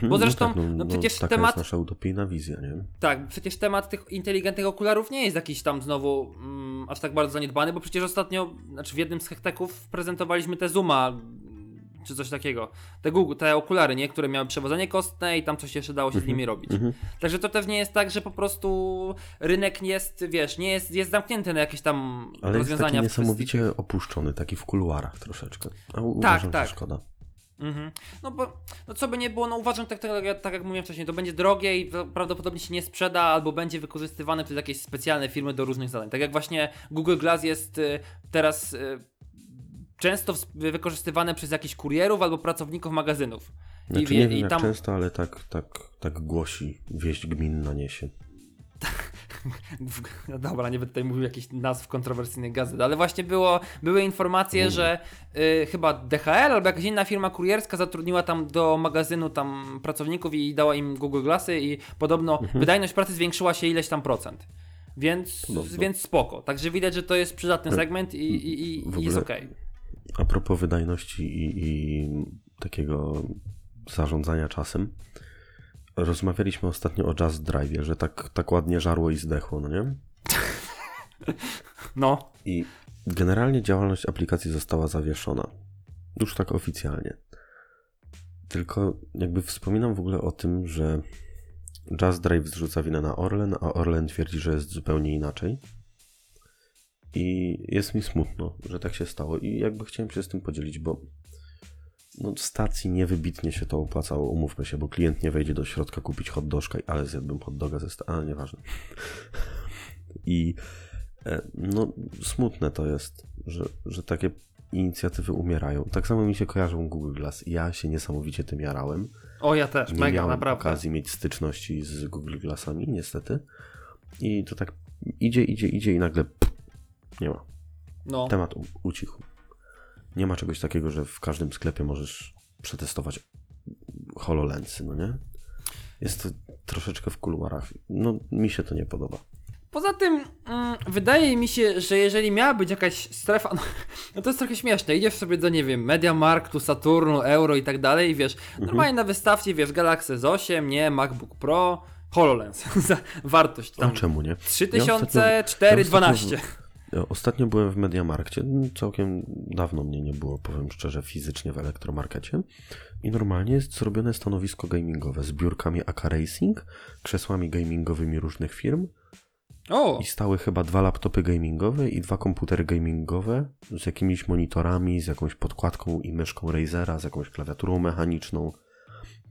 Bo zresztą, no, tak, no przecież taka temat- jest nasza utopijna wizja, nie? Tak, przecież temat tych inteligentnych okularów nie jest jakiś tam znowu mm, aż tak bardzo zaniedbany, bo przecież ostatnio, znaczy w jednym z hekteków prezentowaliśmy te Zuma, czy coś takiego. Te Google, te okulary, nie? Które miały przewodzenie kostne i tam coś jeszcze dało się z nimi robić. Mhm. Także to też nie jest tak, że po prostu rynek nie jest, wiesz, nie jest, jest zamknięty na jakieś tam Ale jest taki rozwiązania w niesamowicie opuszczony, taki w kuluarach troszeczkę. A Tak, uważam, tak. że szkoda. Mhm. No bo, no co by nie było, no uważam tak, tak, tak jak mówiłem wcześniej, to będzie drogie i pra- prawdopodobnie się nie sprzeda, albo będzie wykorzystywane przez jakieś specjalne firmy do różnych zadań. Tak jak właśnie Google Glass jest y, teraz y, często wykorzystywane przez jakichś kurierów albo pracowników magazynów. Znaczy wie- nie wiem i jak tam- często, ale tak, tak, tak głosi wieść gminna niesie. Dobra, nie będę tutaj mówił jakichś nazw kontrowersyjnych gazet, ale właśnie było, były informacje, że y, chyba DHL albo jakaś inna firma kurierska zatrudniła tam do magazynu tam pracowników i dała im Google Glassy i podobno wydajność pracy zwiększyła się ileś tam procent. Więc, Podobno. więc spoko. Także widać, że to jest przydatny segment i, i, i, i jest okej. A propos wydajności i, i takiego zarządzania czasem, rozmawialiśmy ostatnio o Jazz Drive, że tak, tak ładnie żarło i zdechło, no nie? No, I generalnie działalność aplikacji została zawieszona. Już tak oficjalnie. Tylko jakby wspominam w ogóle o tym, że Jazz Drive zrzuca winę na Orlen, a Orlen twierdzi, że jest zupełnie inaczej. I jest mi smutno, że tak się stało. I jakby chciałem się z tym podzielić, bo no, stacji niewybitnie się to opłacało, umówmy się, bo klient nie wejdzie do środka kupić hot dożka, ale zjadłbym hot doga ze sta- ale nieważne. I e, no, smutne to jest, że, że takie inicjatywy umierają. Tak samo mi się kojarzą Google Glass. Ja się niesamowicie tym jarałem. o ja też, Nie mega, miałem naprawdę. okazji mieć styczności z Google Glassami, niestety. I to tak idzie, idzie, idzie i nagle pff, nie ma. No. Temat ucichł. Nie ma czegoś takiego, że w każdym sklepie możesz przetestować HoloLensy, no nie? Jest to troszeczkę w kuluarach. No, mi się to nie podoba. Poza tym, mm, wydaje mi się, że jeżeli miała być jakaś strefa, no, no to jest trochę śmieszne. Idziesz sobie do, nie wiem, Mediamarktu, Saturnu, Euro i tak dalej i wiesz, Mhm. normalnie na wystawcie, wiesz, Galaxy S8, nie, MacBook Pro, HoloLens, wartość A tam czemu nie? 3412. Ja Ostatnio byłem w Mediamarkcie, całkiem dawno mnie nie było, powiem szczerze, fizycznie w elektromarkecie i normalnie jest zrobione stanowisko gamingowe z biurkami AK Racing, krzesłami gamingowymi różnych firm O, i stały chyba dwa laptopy gamingowe i dwa komputery gamingowe z jakimiś monitorami, z jakąś podkładką i myszką Razera, z jakąś klawiaturą mechaniczną.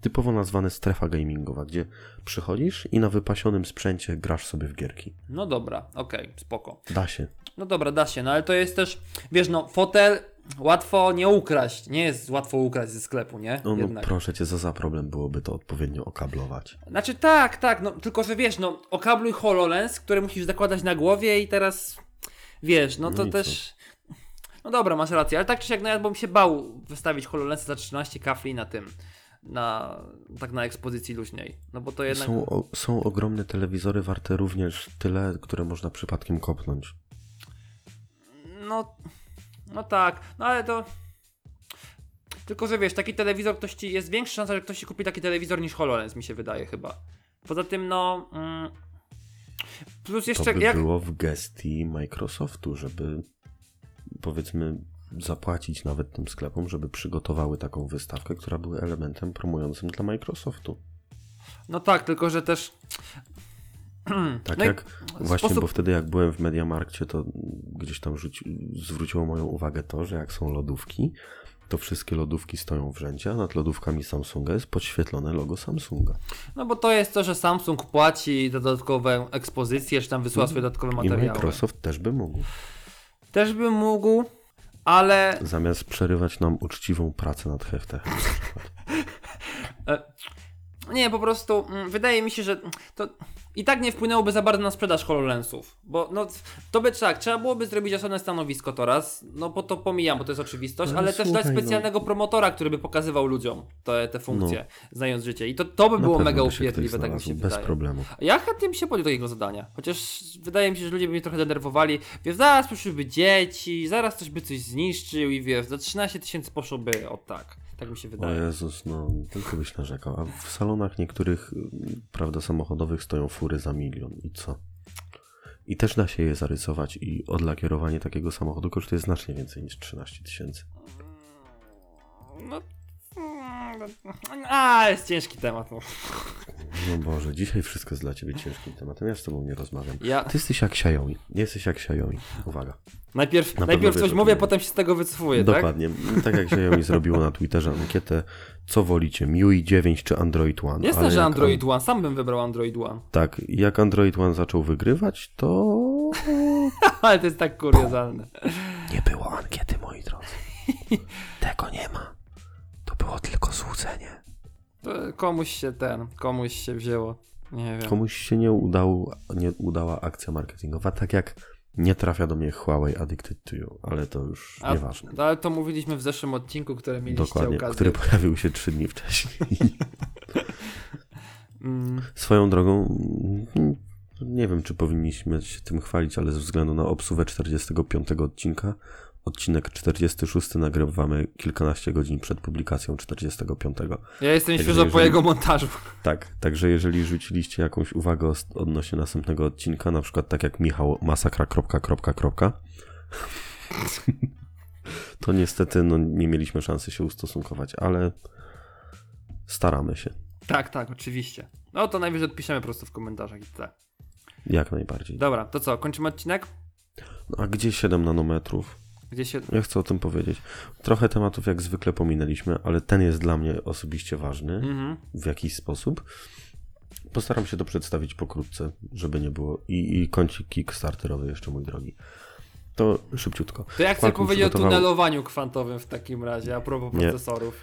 Typowo nazwane strefa gamingowa, gdzie przychodzisz i na wypasionym sprzęcie grasz sobie w gierki. no dobra, okej, spoko. Da się. No dobra, da się, no ale to jest też, wiesz, no fotel, łatwo nie ukraść. Nie jest łatwo ukraść ze sklepu, nie? No, no proszę cię, za za problem byłoby to odpowiednio okablować. Znaczy tak, tak, no tylko że wiesz, no okabluj HoloLens, który musisz zakładać na głowie i teraz wiesz, no to No też. No dobra, masz rację, ale tak czy siak, no ja bym się bał wystawić HoloLens za 13 kafli na tym, na tak na ekspozycji luźniej. No bo to jednak. Są, o, są ogromne telewizory warte również tyle, które można przypadkiem kopnąć. No, no tak, no ale to. Tylko, że wiesz, taki telewizor ktoś ci. Jest większa szansa, że ktoś ci kupi taki telewizor niż HoloLens, mi się wydaje chyba. Poza tym, no. Mm, plus To jeszcze. by jak, było w gestii Microsoftu, żeby powiedzmy zapłacić nawet tym sklepom, żeby przygotowały taką wystawkę, która była elementem promującym dla Microsoftu. No tak, tylko, że też. Tak No i jak właśnie, sposób- bo wtedy jak byłem w Mediamarkcie, to gdzieś tam rzuci, zwróciło moją uwagę to, że jak są lodówki, to wszystkie lodówki stoją w rzędzie, a nad lodówkami Samsunga jest podświetlone logo Samsunga. No bo to jest to, że Samsung płaci za dodatkową ekspozycję, czy tam wysyła swoje dodatkowe I materiały. Microsoft też by mógł. Też bym mógł, ale Zamiast przerywać nam uczciwą pracę nad heftechem. nie, po prostu mm, wydaje mi się, że to i tak nie wpłynęłoby za bardzo na sprzedaż HoloLensów. Bo no, to by tak, trzeba byłoby zrobić osobne stanowisko to raz, no bo to pomijam, bo to jest oczywistość, No, ale ale też dać no. specjalnego promotora, który by pokazywał ludziom te, te funkcje, znając życie. I to, to by Na było mega by upierdliwe, tak mi się Bez wydaje. problemu. Ja chętnie bym się podjął takiego zadania. Chociaż wydaje mi się, że ludzie by mnie trochę denerwowali. Wiesz, zaraz przyszłyby dzieci, zaraz ktoś by coś zniszczył i wiesz, za 13 tysięcy poszłoby o tak. Tak mi się O wydaje. Jezus, no tylko byś narzekał. A w salonach niektórych, y, prawda, samochodowych stoją fury za milion. I co? I też da się je zarysować i odlakierowanie takiego samochodu kosztuje znacznie więcej niż 13 tysięcy. No. A, jest ciężki temat. No. No Boże, dzisiaj wszystko jest dla ciebie ciężkim tematem. Ja z tobą nie rozmawiam. Ja Ty jesteś jak Xiaomi. Jesteś jak Xiaomi. Uwaga. najpierw, pewno najpierw coś mówię, potem się z tego wycofuję, tak? Dokładnie. Tak jak Xiaomi zrobiło na Twitterze ankietę, co wolicie, MIUI 9 czy Android One? Ale że Android One, sam bym wybrał Android One. Tak, jak Android One zaczął wygrywać, to Ale to jest tak kuriozalne. nie było ankiety, moi drodzy. Tego nie ma. Było tylko złudzenie. To komuś się ten, komuś się wzięło. Nie wiem. Komuś się nie, udało, nie udała akcja marketingowa, tak jak nie trafia do mnie Huawei Addicted to You, ale to już A- nieważne. Ale to mówiliśmy w zeszłym odcinku, które mieliście Dokładnie, okazję. który pojawił się trzy dni wcześniej. Mm, Swoją drogą, nie wiem, czy powinniśmy się tym chwalić, ale ze względu na obsługę 45 odcinka, odcinek 46 nagrywamy kilkanaście godzin przed publikacją 45. ja jestem Także świeżo po jeżeli- jego montażu. Tak, także jeżeli rzuciliście jakąś uwagę odnośnie następnego odcinka, na przykład tak jak Michał masakra. kropka, kropka, kropka, to niestety no, nie mieliśmy szansy się ustosunkować, ale staramy się, Tak, tak, oczywiście. No to najwyżej odpiszemy po prostu w komentarzach i tyle. jak najbardziej. Dobra, to co, kończymy odcinek? No, a gdzie 7 nanometrów? Gdzie się... Ja chcę o tym powiedzieć. Trochę tematów jak zwykle pominęliśmy, ale ten jest dla mnie osobiście ważny Mhm. w jakiś sposób. Postaram się to przedstawić pokrótce, żeby nie było. I, i kącik kickstarterowy jeszcze, mój drogi. To szybciutko. To ja chcę powiedzieć o przygotował- tunelowaniu kwantowym w takim razie, a propos Nie. procesorów.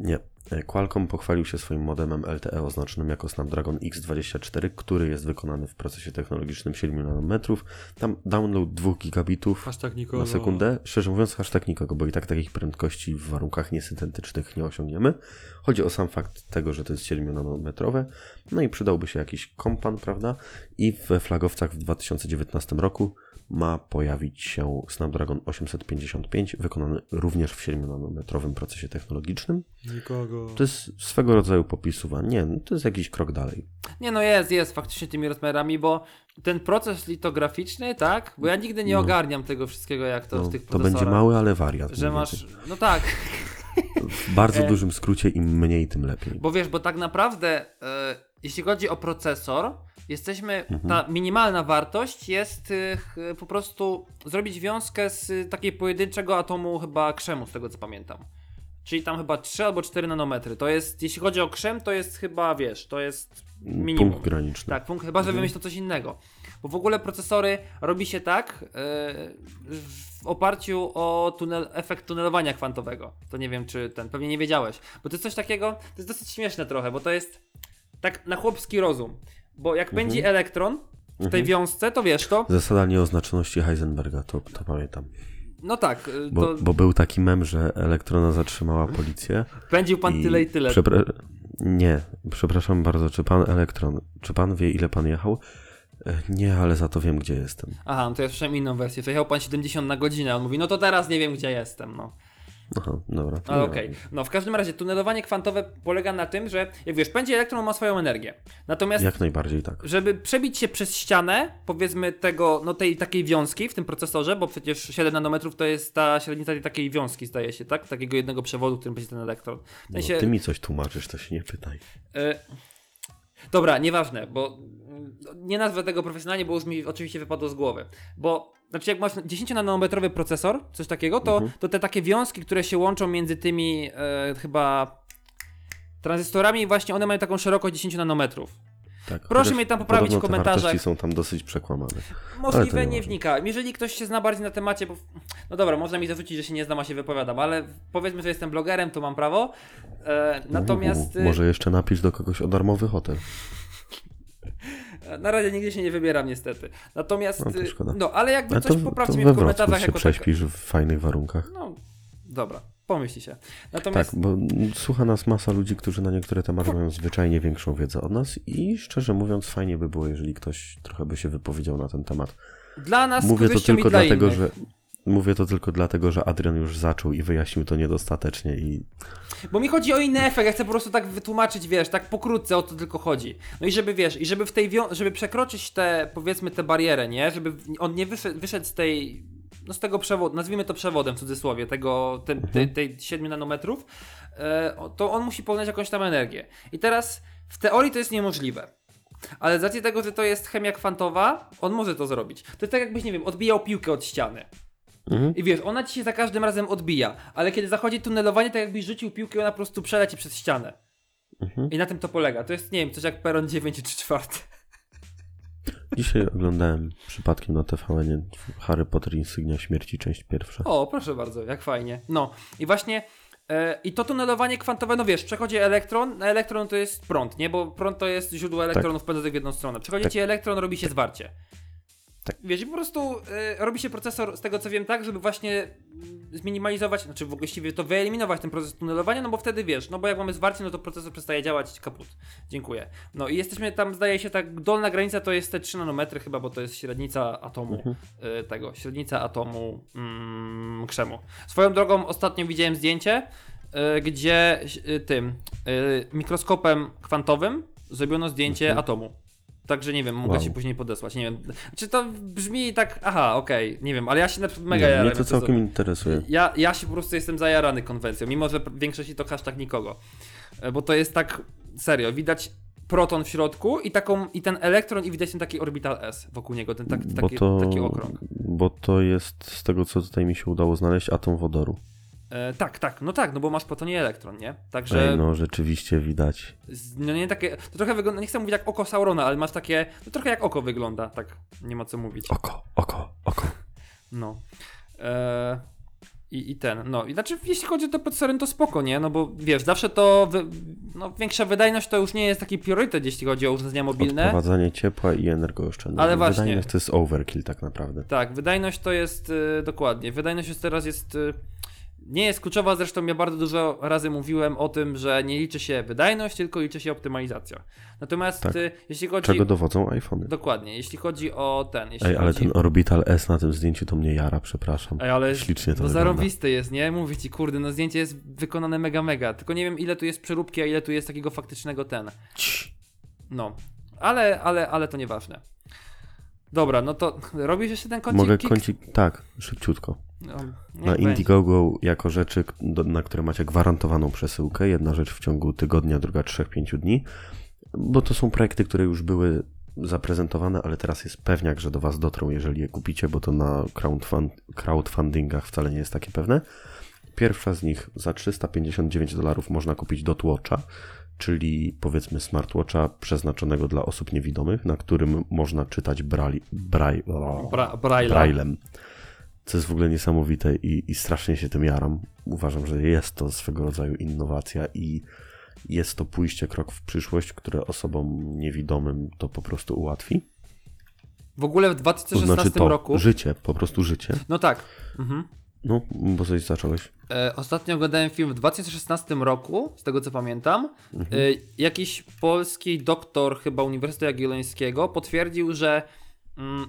Nie. E, Qualcomm pochwalił się swoim modemem LTE oznaczonym jako Snapdragon X24, który jest wykonany w procesie technologicznym 7 nanometrów. Tam download 2 gigabitów na sekundę. Szczerze mówiąc, hashtag nikogo, bo i tak takich prędkości w warunkach niesyntetycznych nie osiągniemy. Chodzi o sam fakt tego, że to jest 7 nanometrowe. No i przydałby się jakiś kompan, prawda? I we flagowcach w 2019 roku ma pojawić się Snapdragon 855, wykonany również w 7 nanometrowym procesie technologicznym. Nikogo. To jest swego rodzaju popisuwa. Nie, no to jest jakiś krok dalej. Nie no jest, jest faktycznie tymi rozmiarami, bo ten proces litograficzny, tak? Bo ja nigdy nie No. ogarniam tego wszystkiego, jak to No, w tych to procesorach. będzie mały, ale wariat. Że masz, no tak, W bardzo E. dużym skrócie, im mniej, tym lepiej. bo wiesz, bo tak naprawdę e, jeśli chodzi o procesor, jesteśmy, Mhm. ta minimalna wartość jest ch- po prostu zrobić wiązkę z takiej pojedynczego atomu chyba krzemu, z tego co pamiętam. czyli tam chyba 3 albo 4 nanometry. To jest, jeśli chodzi o krzem, to jest chyba, wiesz, to jest minimum. Punkt graniczny. Tak, punkt, chyba że Mhm. wymyślą coś innego. Bo w ogóle procesory robi się tak yy, w oparciu o tunel, efekt tunelowania kwantowego. To nie wiem, czy ten, pewnie nie wiedziałeś. Bo to jest coś takiego, to jest dosyć śmieszne trochę, bo to jest tak na chłopski rozum. Bo jak pędzi elektron w tej wiązce, to wiesz to, Zasada nieoznaczności Heisenberga, to, to pamiętam. no tak, yy, Bo, to bo był taki mem, że elektrona zatrzymała policję. pędził pan tyle i tyle. Przepra- nie, przepraszam bardzo, czy pan elektron, czy pan wie ile pan jechał? E, Nie, ale za to wiem, gdzie jestem. Aha, no to ja słyszałem inną wersję. Przejechał pan 70 na godzinę, a on mówi, no to teraz nie wiem, gdzie jestem, no. Aha, dobra. okej. wiem. No w każdym razie tunelowanie kwantowe polega na tym, że jak wiesz, pędzi elektron ma swoją energię. Natomiast Jak najbardziej tak. żeby przebić się przez ścianę, powiedzmy tego, no tej takiej wiązki w tym procesorze, bo przecież 7 nanometrów to jest ta średnica tej takiej wiązki, zdaje się, tak? Takiego jednego przewodu, w którym będzie ten elektron. W No, sensie, ty mi coś tłumaczysz, to się nie pytaj. e, dobra, nieważne, bo nie nazwę tego profesjonalnie, bo już mi oczywiście wypadło z głowy. Bo, znaczy jak masz 10 nanometrowy procesor, coś takiego, to, Mhm. to te takie wiązki, które się łączą między tymi e, chyba tranzystorami, właśnie one mają taką szerokość 10 nanometrów. Tak, Proszę mnie tam poprawić w komentarzach. Te są tam dosyć przekłamane. Możliwe, nie nieważne. wnikałem. Jeżeli ktoś się zna bardziej na temacie, bo. No dobra, można mi zarzucić, że się nie znam, a się wypowiadam, ale powiedzmy, że jestem blogerem, to mam prawo. E, natomiast. Uuu, może jeszcze napisz do kogoś o darmowy hotel. Na razie nigdzie się nie wybieram, niestety. Natomiast. No szkoda. No, ale jakby A coś to, poprawcie to mnie w komentarzach się jako tak. prześpisz w fajnych warunkach. No, dobra, pomyśli się. Tak, Natomiast. bo słucha nas masa ludzi, którzy na niektóre tematy mają zwyczajnie większą wiedzę od nas i szczerze mówiąc fajnie by było, jeżeli ktoś trochę by się wypowiedział na ten temat. Dla nas Mówię to tylko dlatego, innych. że mówię to tylko dlatego, że Adrian już zaczął i wyjaśnił to niedostatecznie i Bo mi chodzi o inny efekt, ja chcę po prostu tak wytłumaczyć, wiesz, tak pokrótce o to tylko chodzi. No i żeby, wiesz, i żeby w tej, żeby przekroczyć te, powiedzmy, te barierę, nie? Żeby on nie wyszedł, wyszedł z tej, no z tego przewodu, nazwijmy to przewodem w cudzysłowie, tego, te, tej, tej 7 nanometrów, e, to on musi połączyć jakąś tam energię. I teraz w teorii to jest niemożliwe. Ale z racji tego, że to jest chemia kwantowa, on może to zrobić. To jest tak jakbyś, nie wiem, odbijał piłkę od ściany. Mhm. I wiesz, ona ci się za każdym razem odbija, ale kiedy zachodzi tunelowanie, tak jakbyś rzucił piłkę i ona po prostu przeleci przez ścianę. Mhm. I na tym to polega. To jest, nie wiem, coś jak peron 9 czy 4. dzisiaj oglądałem przypadkiem na TVN Harry Potter Insygnia Śmierci, część pierwsza. O, proszę bardzo, jak fajnie. No, i właśnie e, i to tunelowanie kwantowe, no wiesz, przechodzi elektron, a elektron to jest prąd, nie? Bo prąd to jest źródło elektronów pędzących w jedną stronę. Przechodzi Tak. ci elektron, robi się zwarcie. Tak. Wiesz, po prostu e, robi się procesor, z tego co wiem, tak, żeby właśnie zminimalizować, znaczy właściwie to wyeliminować ten proces tunelowania, no bo wtedy wiesz, no bo jak mamy zwarcie, no to procesor przestaje działać, kaput. Dziękuję. No i jesteśmy tam, zdaje się, tak, dolna granica to jest te 3 nanometry chyba, bo to jest średnica atomu Mhm. e, tego, średnica atomu mm, krzemu. Swoją drogą ostatnio widziałem zdjęcie, e, gdzie tym mikroskopem kwantowym zrobiono zdjęcie Mhm. atomu. Także nie wiem, mogę Wow. ci później podesłać. Nie wiem. Czy to brzmi tak. Aha, okej, nie wiem, ale ja się na przykład mega Nie, jaram. mnie to całkiem interesuje. ja, ja się po prostu jestem zajarany konwencją, mimo że w większości to hashtag nikogo. E, Bo to jest tak serio, widać proton w środku i taką i ten elektron i widać ten taki orbital S wokół niego, ten tak, taki, to, taki okrąg. bo to jest z tego, co tutaj mi się udało znaleźć, atom wodoru. E, tak, tak, no tak, no bo masz proton i elektron, nie? Także Ej, no rzeczywiście widać. no nie takie, to trochę wygląda, nie chcę mówić jak oko Saurona, ale masz takie, no trochę jak oko wygląda, tak, nie ma co mówić. Oko, oko, oko. No. E, i, I ten, no. I znaczy, jeśli chodzi o te procesory, to spoko, nie? No bo wiesz, zawsze to. Wy, no, większa wydajność to już nie jest taki priorytet, jeśli chodzi o urządzenia mobilne. Odprowadzanie ciepła i energooszczędność. Ale właśnie. Wydajność to jest overkill tak naprawdę. Tak, wydajność to jest. Y, dokładnie. Wydajność już teraz jest. Y, nie jest kluczowa, zresztą ja bardzo dużo razy mówiłem o tym, że nie liczy się wydajność, tylko liczy się optymalizacja. Natomiast Tak. y, jeśli chodzi. Czego dowodzą iPhony. Dokładnie, jeśli chodzi o ten. Jeśli Ej, ale chodzi... ten Orbital S na tym zdjęciu to mnie jara, przepraszam. Ej, ale Ślicznie to no zarąbiste jest, nie? Mówię ci, kurde, no zdjęcie jest wykonane mega, mega. Tylko nie wiem, ile tu jest przeróbki, a ile tu jest takiego faktycznego ten. No. Ale, ale, ale to nieważne. Dobra, no to robisz jeszcze ten kącik? Mogę kącik, tak, szybciutko. No, Na będzie. Indiegogo jako rzeczy, na które macie gwarantowaną przesyłkę. Jedna rzecz w ciągu tygodnia, druga 3-5 dni. Bo to są projekty, które już były zaprezentowane, ale teraz jest pewniak, że do Was dotrą, jeżeli je kupicie, bo to na crowdfund, crowdfundingach wcale nie jest takie pewne. Pierwsza z nich za 359 dolarów można kupić Dot Watcha, czyli powiedzmy smartwatcha przeznaczonego dla osób niewidomych, na którym można czytać brali, braj, o, Bra braillem. Co jest w ogóle niesamowite i, i strasznie się tym jaram. Uważam, że jest to swego rodzaju innowacja i jest to pójście krok w przyszłość, które osobom niewidomym to po prostu ułatwi. W ogóle w To 2016 znaczy to roku. życie, po prostu życie. No tak. Mhm. No, bo coś zacząłeś. E, ostatnio oglądałem film w 2016 roku, z tego co pamiętam. E, jakiś polski doktor, chyba Uniwersytetu Jagiellońskiego, potwierdził, że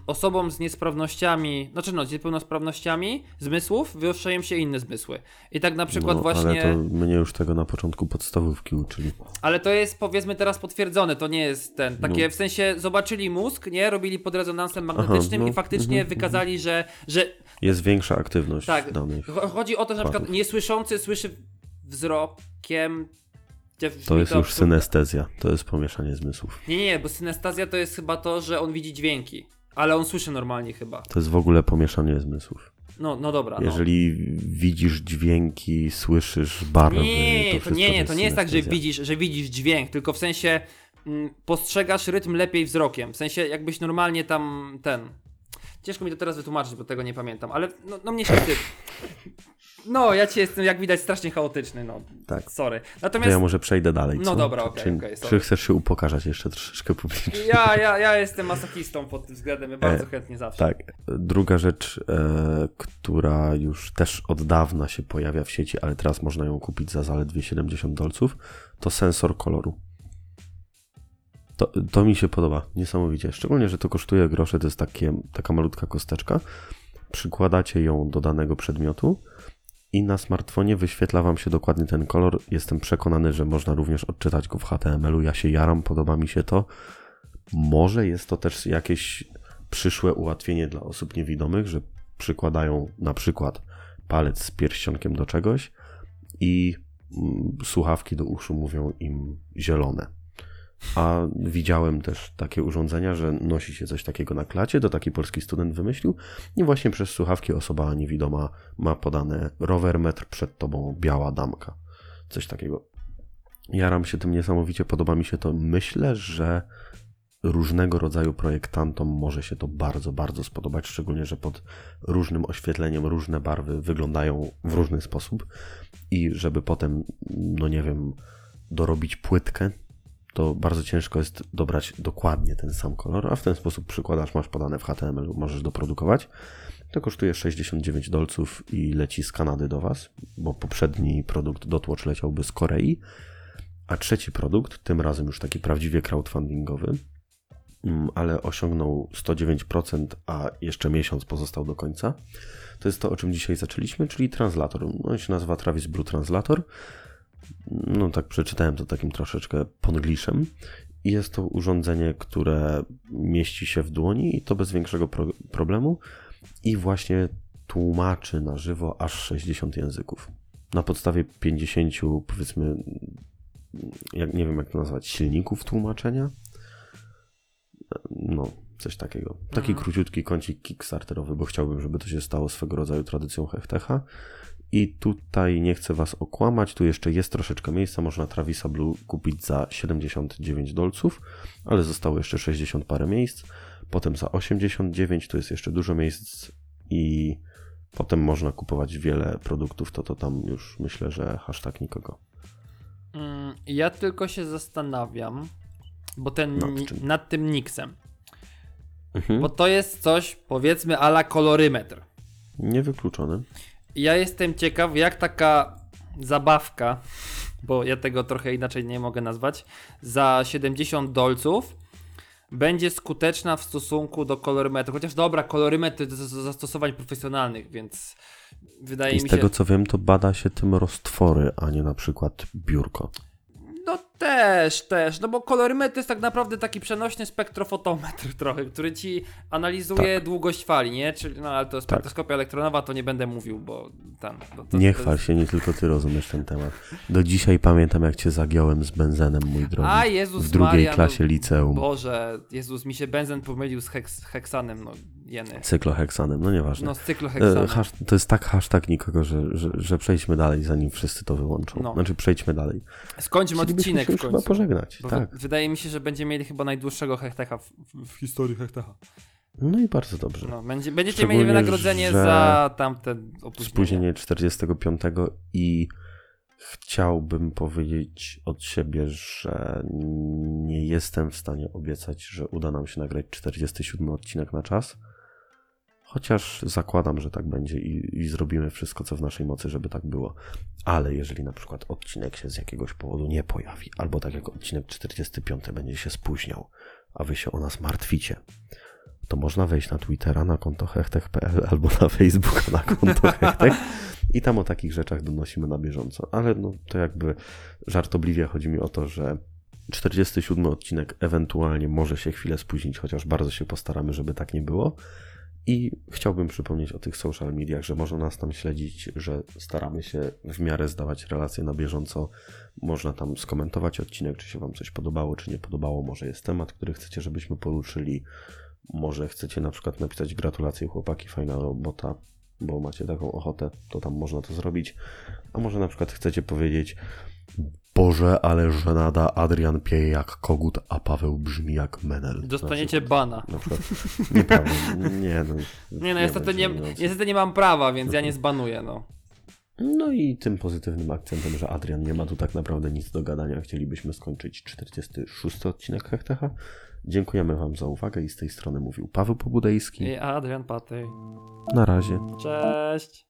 osobom z niesprawnościami, znaczy no, z niepełnosprawnościami zmysłów wyostrzają się inne zmysły. I tak na przykład no, właśnie. Ale to mnie już tego na początku podstawówki uczyli. Ale to jest powiedzmy teraz potwierdzone, to nie jest ten. Takie w sensie zobaczyli mózg, nie? Robili pod rezonansem magnetycznym no, i faktycznie mhm, wykazali, że, że Jest większa aktywność tak. danych. cho- Chodzi o to, że na przykład niesłyszący słyszy wzrokiem. To jest już absurd- synestezja, to jest pomieszanie zmysłów. Nie, nie, bo synestazja to jest chyba to, że on widzi dźwięki. Ale on słyszy normalnie chyba. To jest w ogóle pomieszanie zmysłów. No, no dobra. No. Jeżeli widzisz dźwięki, słyszysz barwy, Nie, to, to, nie, nie, to nie jest tak, że widzisz, że widzisz dźwięk, tylko w sensie mm, postrzegasz rytm lepiej wzrokiem. W sensie jakbyś normalnie tam ten. Ciężko mi to teraz wytłumaczyć, bo tego nie pamiętam, ale no, no mnie się wstyd. No, ja ci jestem, jak widać, strasznie chaotyczny, no. Tak. Sorry. To Natomiast ja może przejdę dalej. No co? dobra, okej, czy, okej, sorry. czy chcesz się upokarzać jeszcze troszeczkę publicznie? ja, ja, ja jestem masochistą pod tym względem, ja bardzo chętnie zawsze. Tak. Druga rzecz, e, która już też od dawna się pojawia w sieci, ale teraz można ją kupić za zaledwie 70 dolców, to sensor koloru. To, to mi się podoba niesamowicie. Szczególnie, że to kosztuje grosze, to jest takie, taka malutka kosteczka. Przykładacie ją do danego przedmiotu i na smartfonie wyświetla Wam się dokładnie ten kolor. Jestem przekonany, że można również odczytać go w HTML-u. Ja się jaram, podoba mi się to. Może jest to też jakieś przyszłe ułatwienie dla osób niewidomych, że przykładają na przykład palec z pierścionkiem do czegoś i mm, słuchawki do uszu mówią im zielone. A widziałem też takie urządzenia, że nosi się coś takiego na klacie, to taki polski student wymyślił i właśnie przez słuchawki osoba niewidoma ma podane rower metr przed tobą biała damka. Coś takiego. Jaram się tym niesamowicie, podoba mi się to. Myślę, że różnego rodzaju projektantom może się to bardzo, bardzo spodobać, szczególnie, że pod różnym oświetleniem różne barwy wyglądają w różny sposób i żeby potem, no nie wiem, dorobić płytkę, to bardzo ciężko jest dobrać dokładnie ten sam kolor, a w ten sposób przykładasz, masz podane w HTML, możesz doprodukować. To kosztuje 69 dolców i leci z Kanady do Was, bo poprzedni produkt Dotwatch leciałby z Korei, a trzeci produkt, tym razem już taki prawdziwie crowdfundingowy, mm, ale osiągnął 109%, a jeszcze miesiąc pozostał do końca. To jest to, o czym dzisiaj zaczęliśmy, czyli translator. On się nazywa Travis Blue Translator. No tak przeczytałem to takim troszeczkę pongliszem. Jest to urządzenie, które mieści się w dłoni i to bez większego pro problemu i właśnie tłumaczy na żywo aż 60 języków. Na podstawie 50 powiedzmy jak, nie wiem jak to nazwać, silników tłumaczenia. No, coś takiego. Taki Mhm. króciutki kącik kickstarterowy, bo chciałbym, żeby to się stało swego rodzaju tradycją Hechtecha. I tutaj nie chcę Was okłamać, tu jeszcze jest troszeczkę miejsca, można Travisa Blue kupić za 79 dolców, ale zostało jeszcze 60 parę miejsc, potem za 89 tu jest jeszcze dużo miejsc i potem można kupować wiele produktów, to to tam już myślę, że hashtag nikogo. Mm, Ja tylko się zastanawiam, bo ten Nad nad tym Nixem. Mhm. Bo to jest coś, powiedzmy, ala kolorymetr. Niewykluczone. Ja jestem ciekaw, jak taka zabawka, bo ja tego trochę inaczej nie mogę nazwać, za 70 dolców będzie skuteczna w stosunku do kolorymetru. Chociaż dobra, kolorymetr to jest do zastosowań profesjonalnych, więc wydaje I z mi się. tego co wiem, to bada się tym roztwory, a nie na przykład biurko. No też, też, no bo kolorymetr to jest tak naprawdę taki przenośny spektrofotometr trochę, który ci analizuje długość fali, nie? Czyli, no ale to spektroskopia elektronowa, to nie będę mówił, bo bo to, Nie to chwal jest- się, nie tylko ty rozumiesz ten temat. Do dzisiaj pamiętam, jak cię zagiąłem z benzenem, mój drogi. A Jezus w drugiej Maria, klasie no, liceum. Boże, Jezus, mi się benzen pomylił z heks, heksanem, no jeny. Cykloheksanem, no nieważne. No z E, cykloheksanem. hasz, to jest tak hashtag nikogo, że, że, że przejdźmy dalej, zanim wszyscy to wyłączą. No. Znaczy, przejdźmy dalej. Skończmy odcinek się w już chyba końcu. pożegnać. Bo tak. wy- Wydaje mi się, że będziemy mieli chyba najdłuższego hektecha w, w, historii hektecha. No i bardzo dobrze. No, będzie, będziecie mieli wynagrodzenie za tamte opóźnienie. Spóźnienie 45 i chciałbym powiedzieć od siebie, że nie jestem w stanie obiecać, że uda nam się nagrać 47 odcinek na czas. Chociaż zakładam, że tak będzie i, i zrobimy wszystko, co w naszej mocy, żeby tak było. Ale jeżeli na przykład odcinek się z jakiegoś powodu nie pojawi, albo tak jak odcinek 45 będzie się spóźniał, a wy się o nas martwicie, to można wejść na Twittera na konto hechtech.pl albo na Facebooka na konto hechtech i tam o takich rzeczach donosimy na bieżąco. Ale no, to jakby żartobliwie chodzi mi o to, że 47 odcinek ewentualnie może się chwilę spóźnić, chociaż bardzo się postaramy, żeby tak nie było. I chciałbym przypomnieć o tych social mediach, że można nas tam śledzić, że staramy się w miarę zdawać relacje na bieżąco. Można tam skomentować odcinek, czy się Wam coś podobało, czy nie podobało. Może jest temat, który chcecie, żebyśmy poruszyli. Może chcecie na przykład napisać gratulacje chłopaki, fajna robota, bo macie taką ochotę, to tam można to zrobić. A może na przykład chcecie powiedzieć Boże, ale żenada, Adrian pieje jak kogut, a Paweł brzmi jak menel. Dostaniecie na bana. przykład, na przykład. Nieprawda, nie no. Nie no, niestety nie, będzie mówiąc. niestety nie mam prawa, więc ja nie zbanuję, no. No i tym pozytywnym akcentem, że Adrian nie ma tu tak naprawdę nic do gadania, chcielibyśmy skończyć 46 odcinek Hechtecha. Dziękujemy Wam za uwagę i z tej strony mówił Paweł Pobudejski. I Adrian Patej. Na razie. Cześć!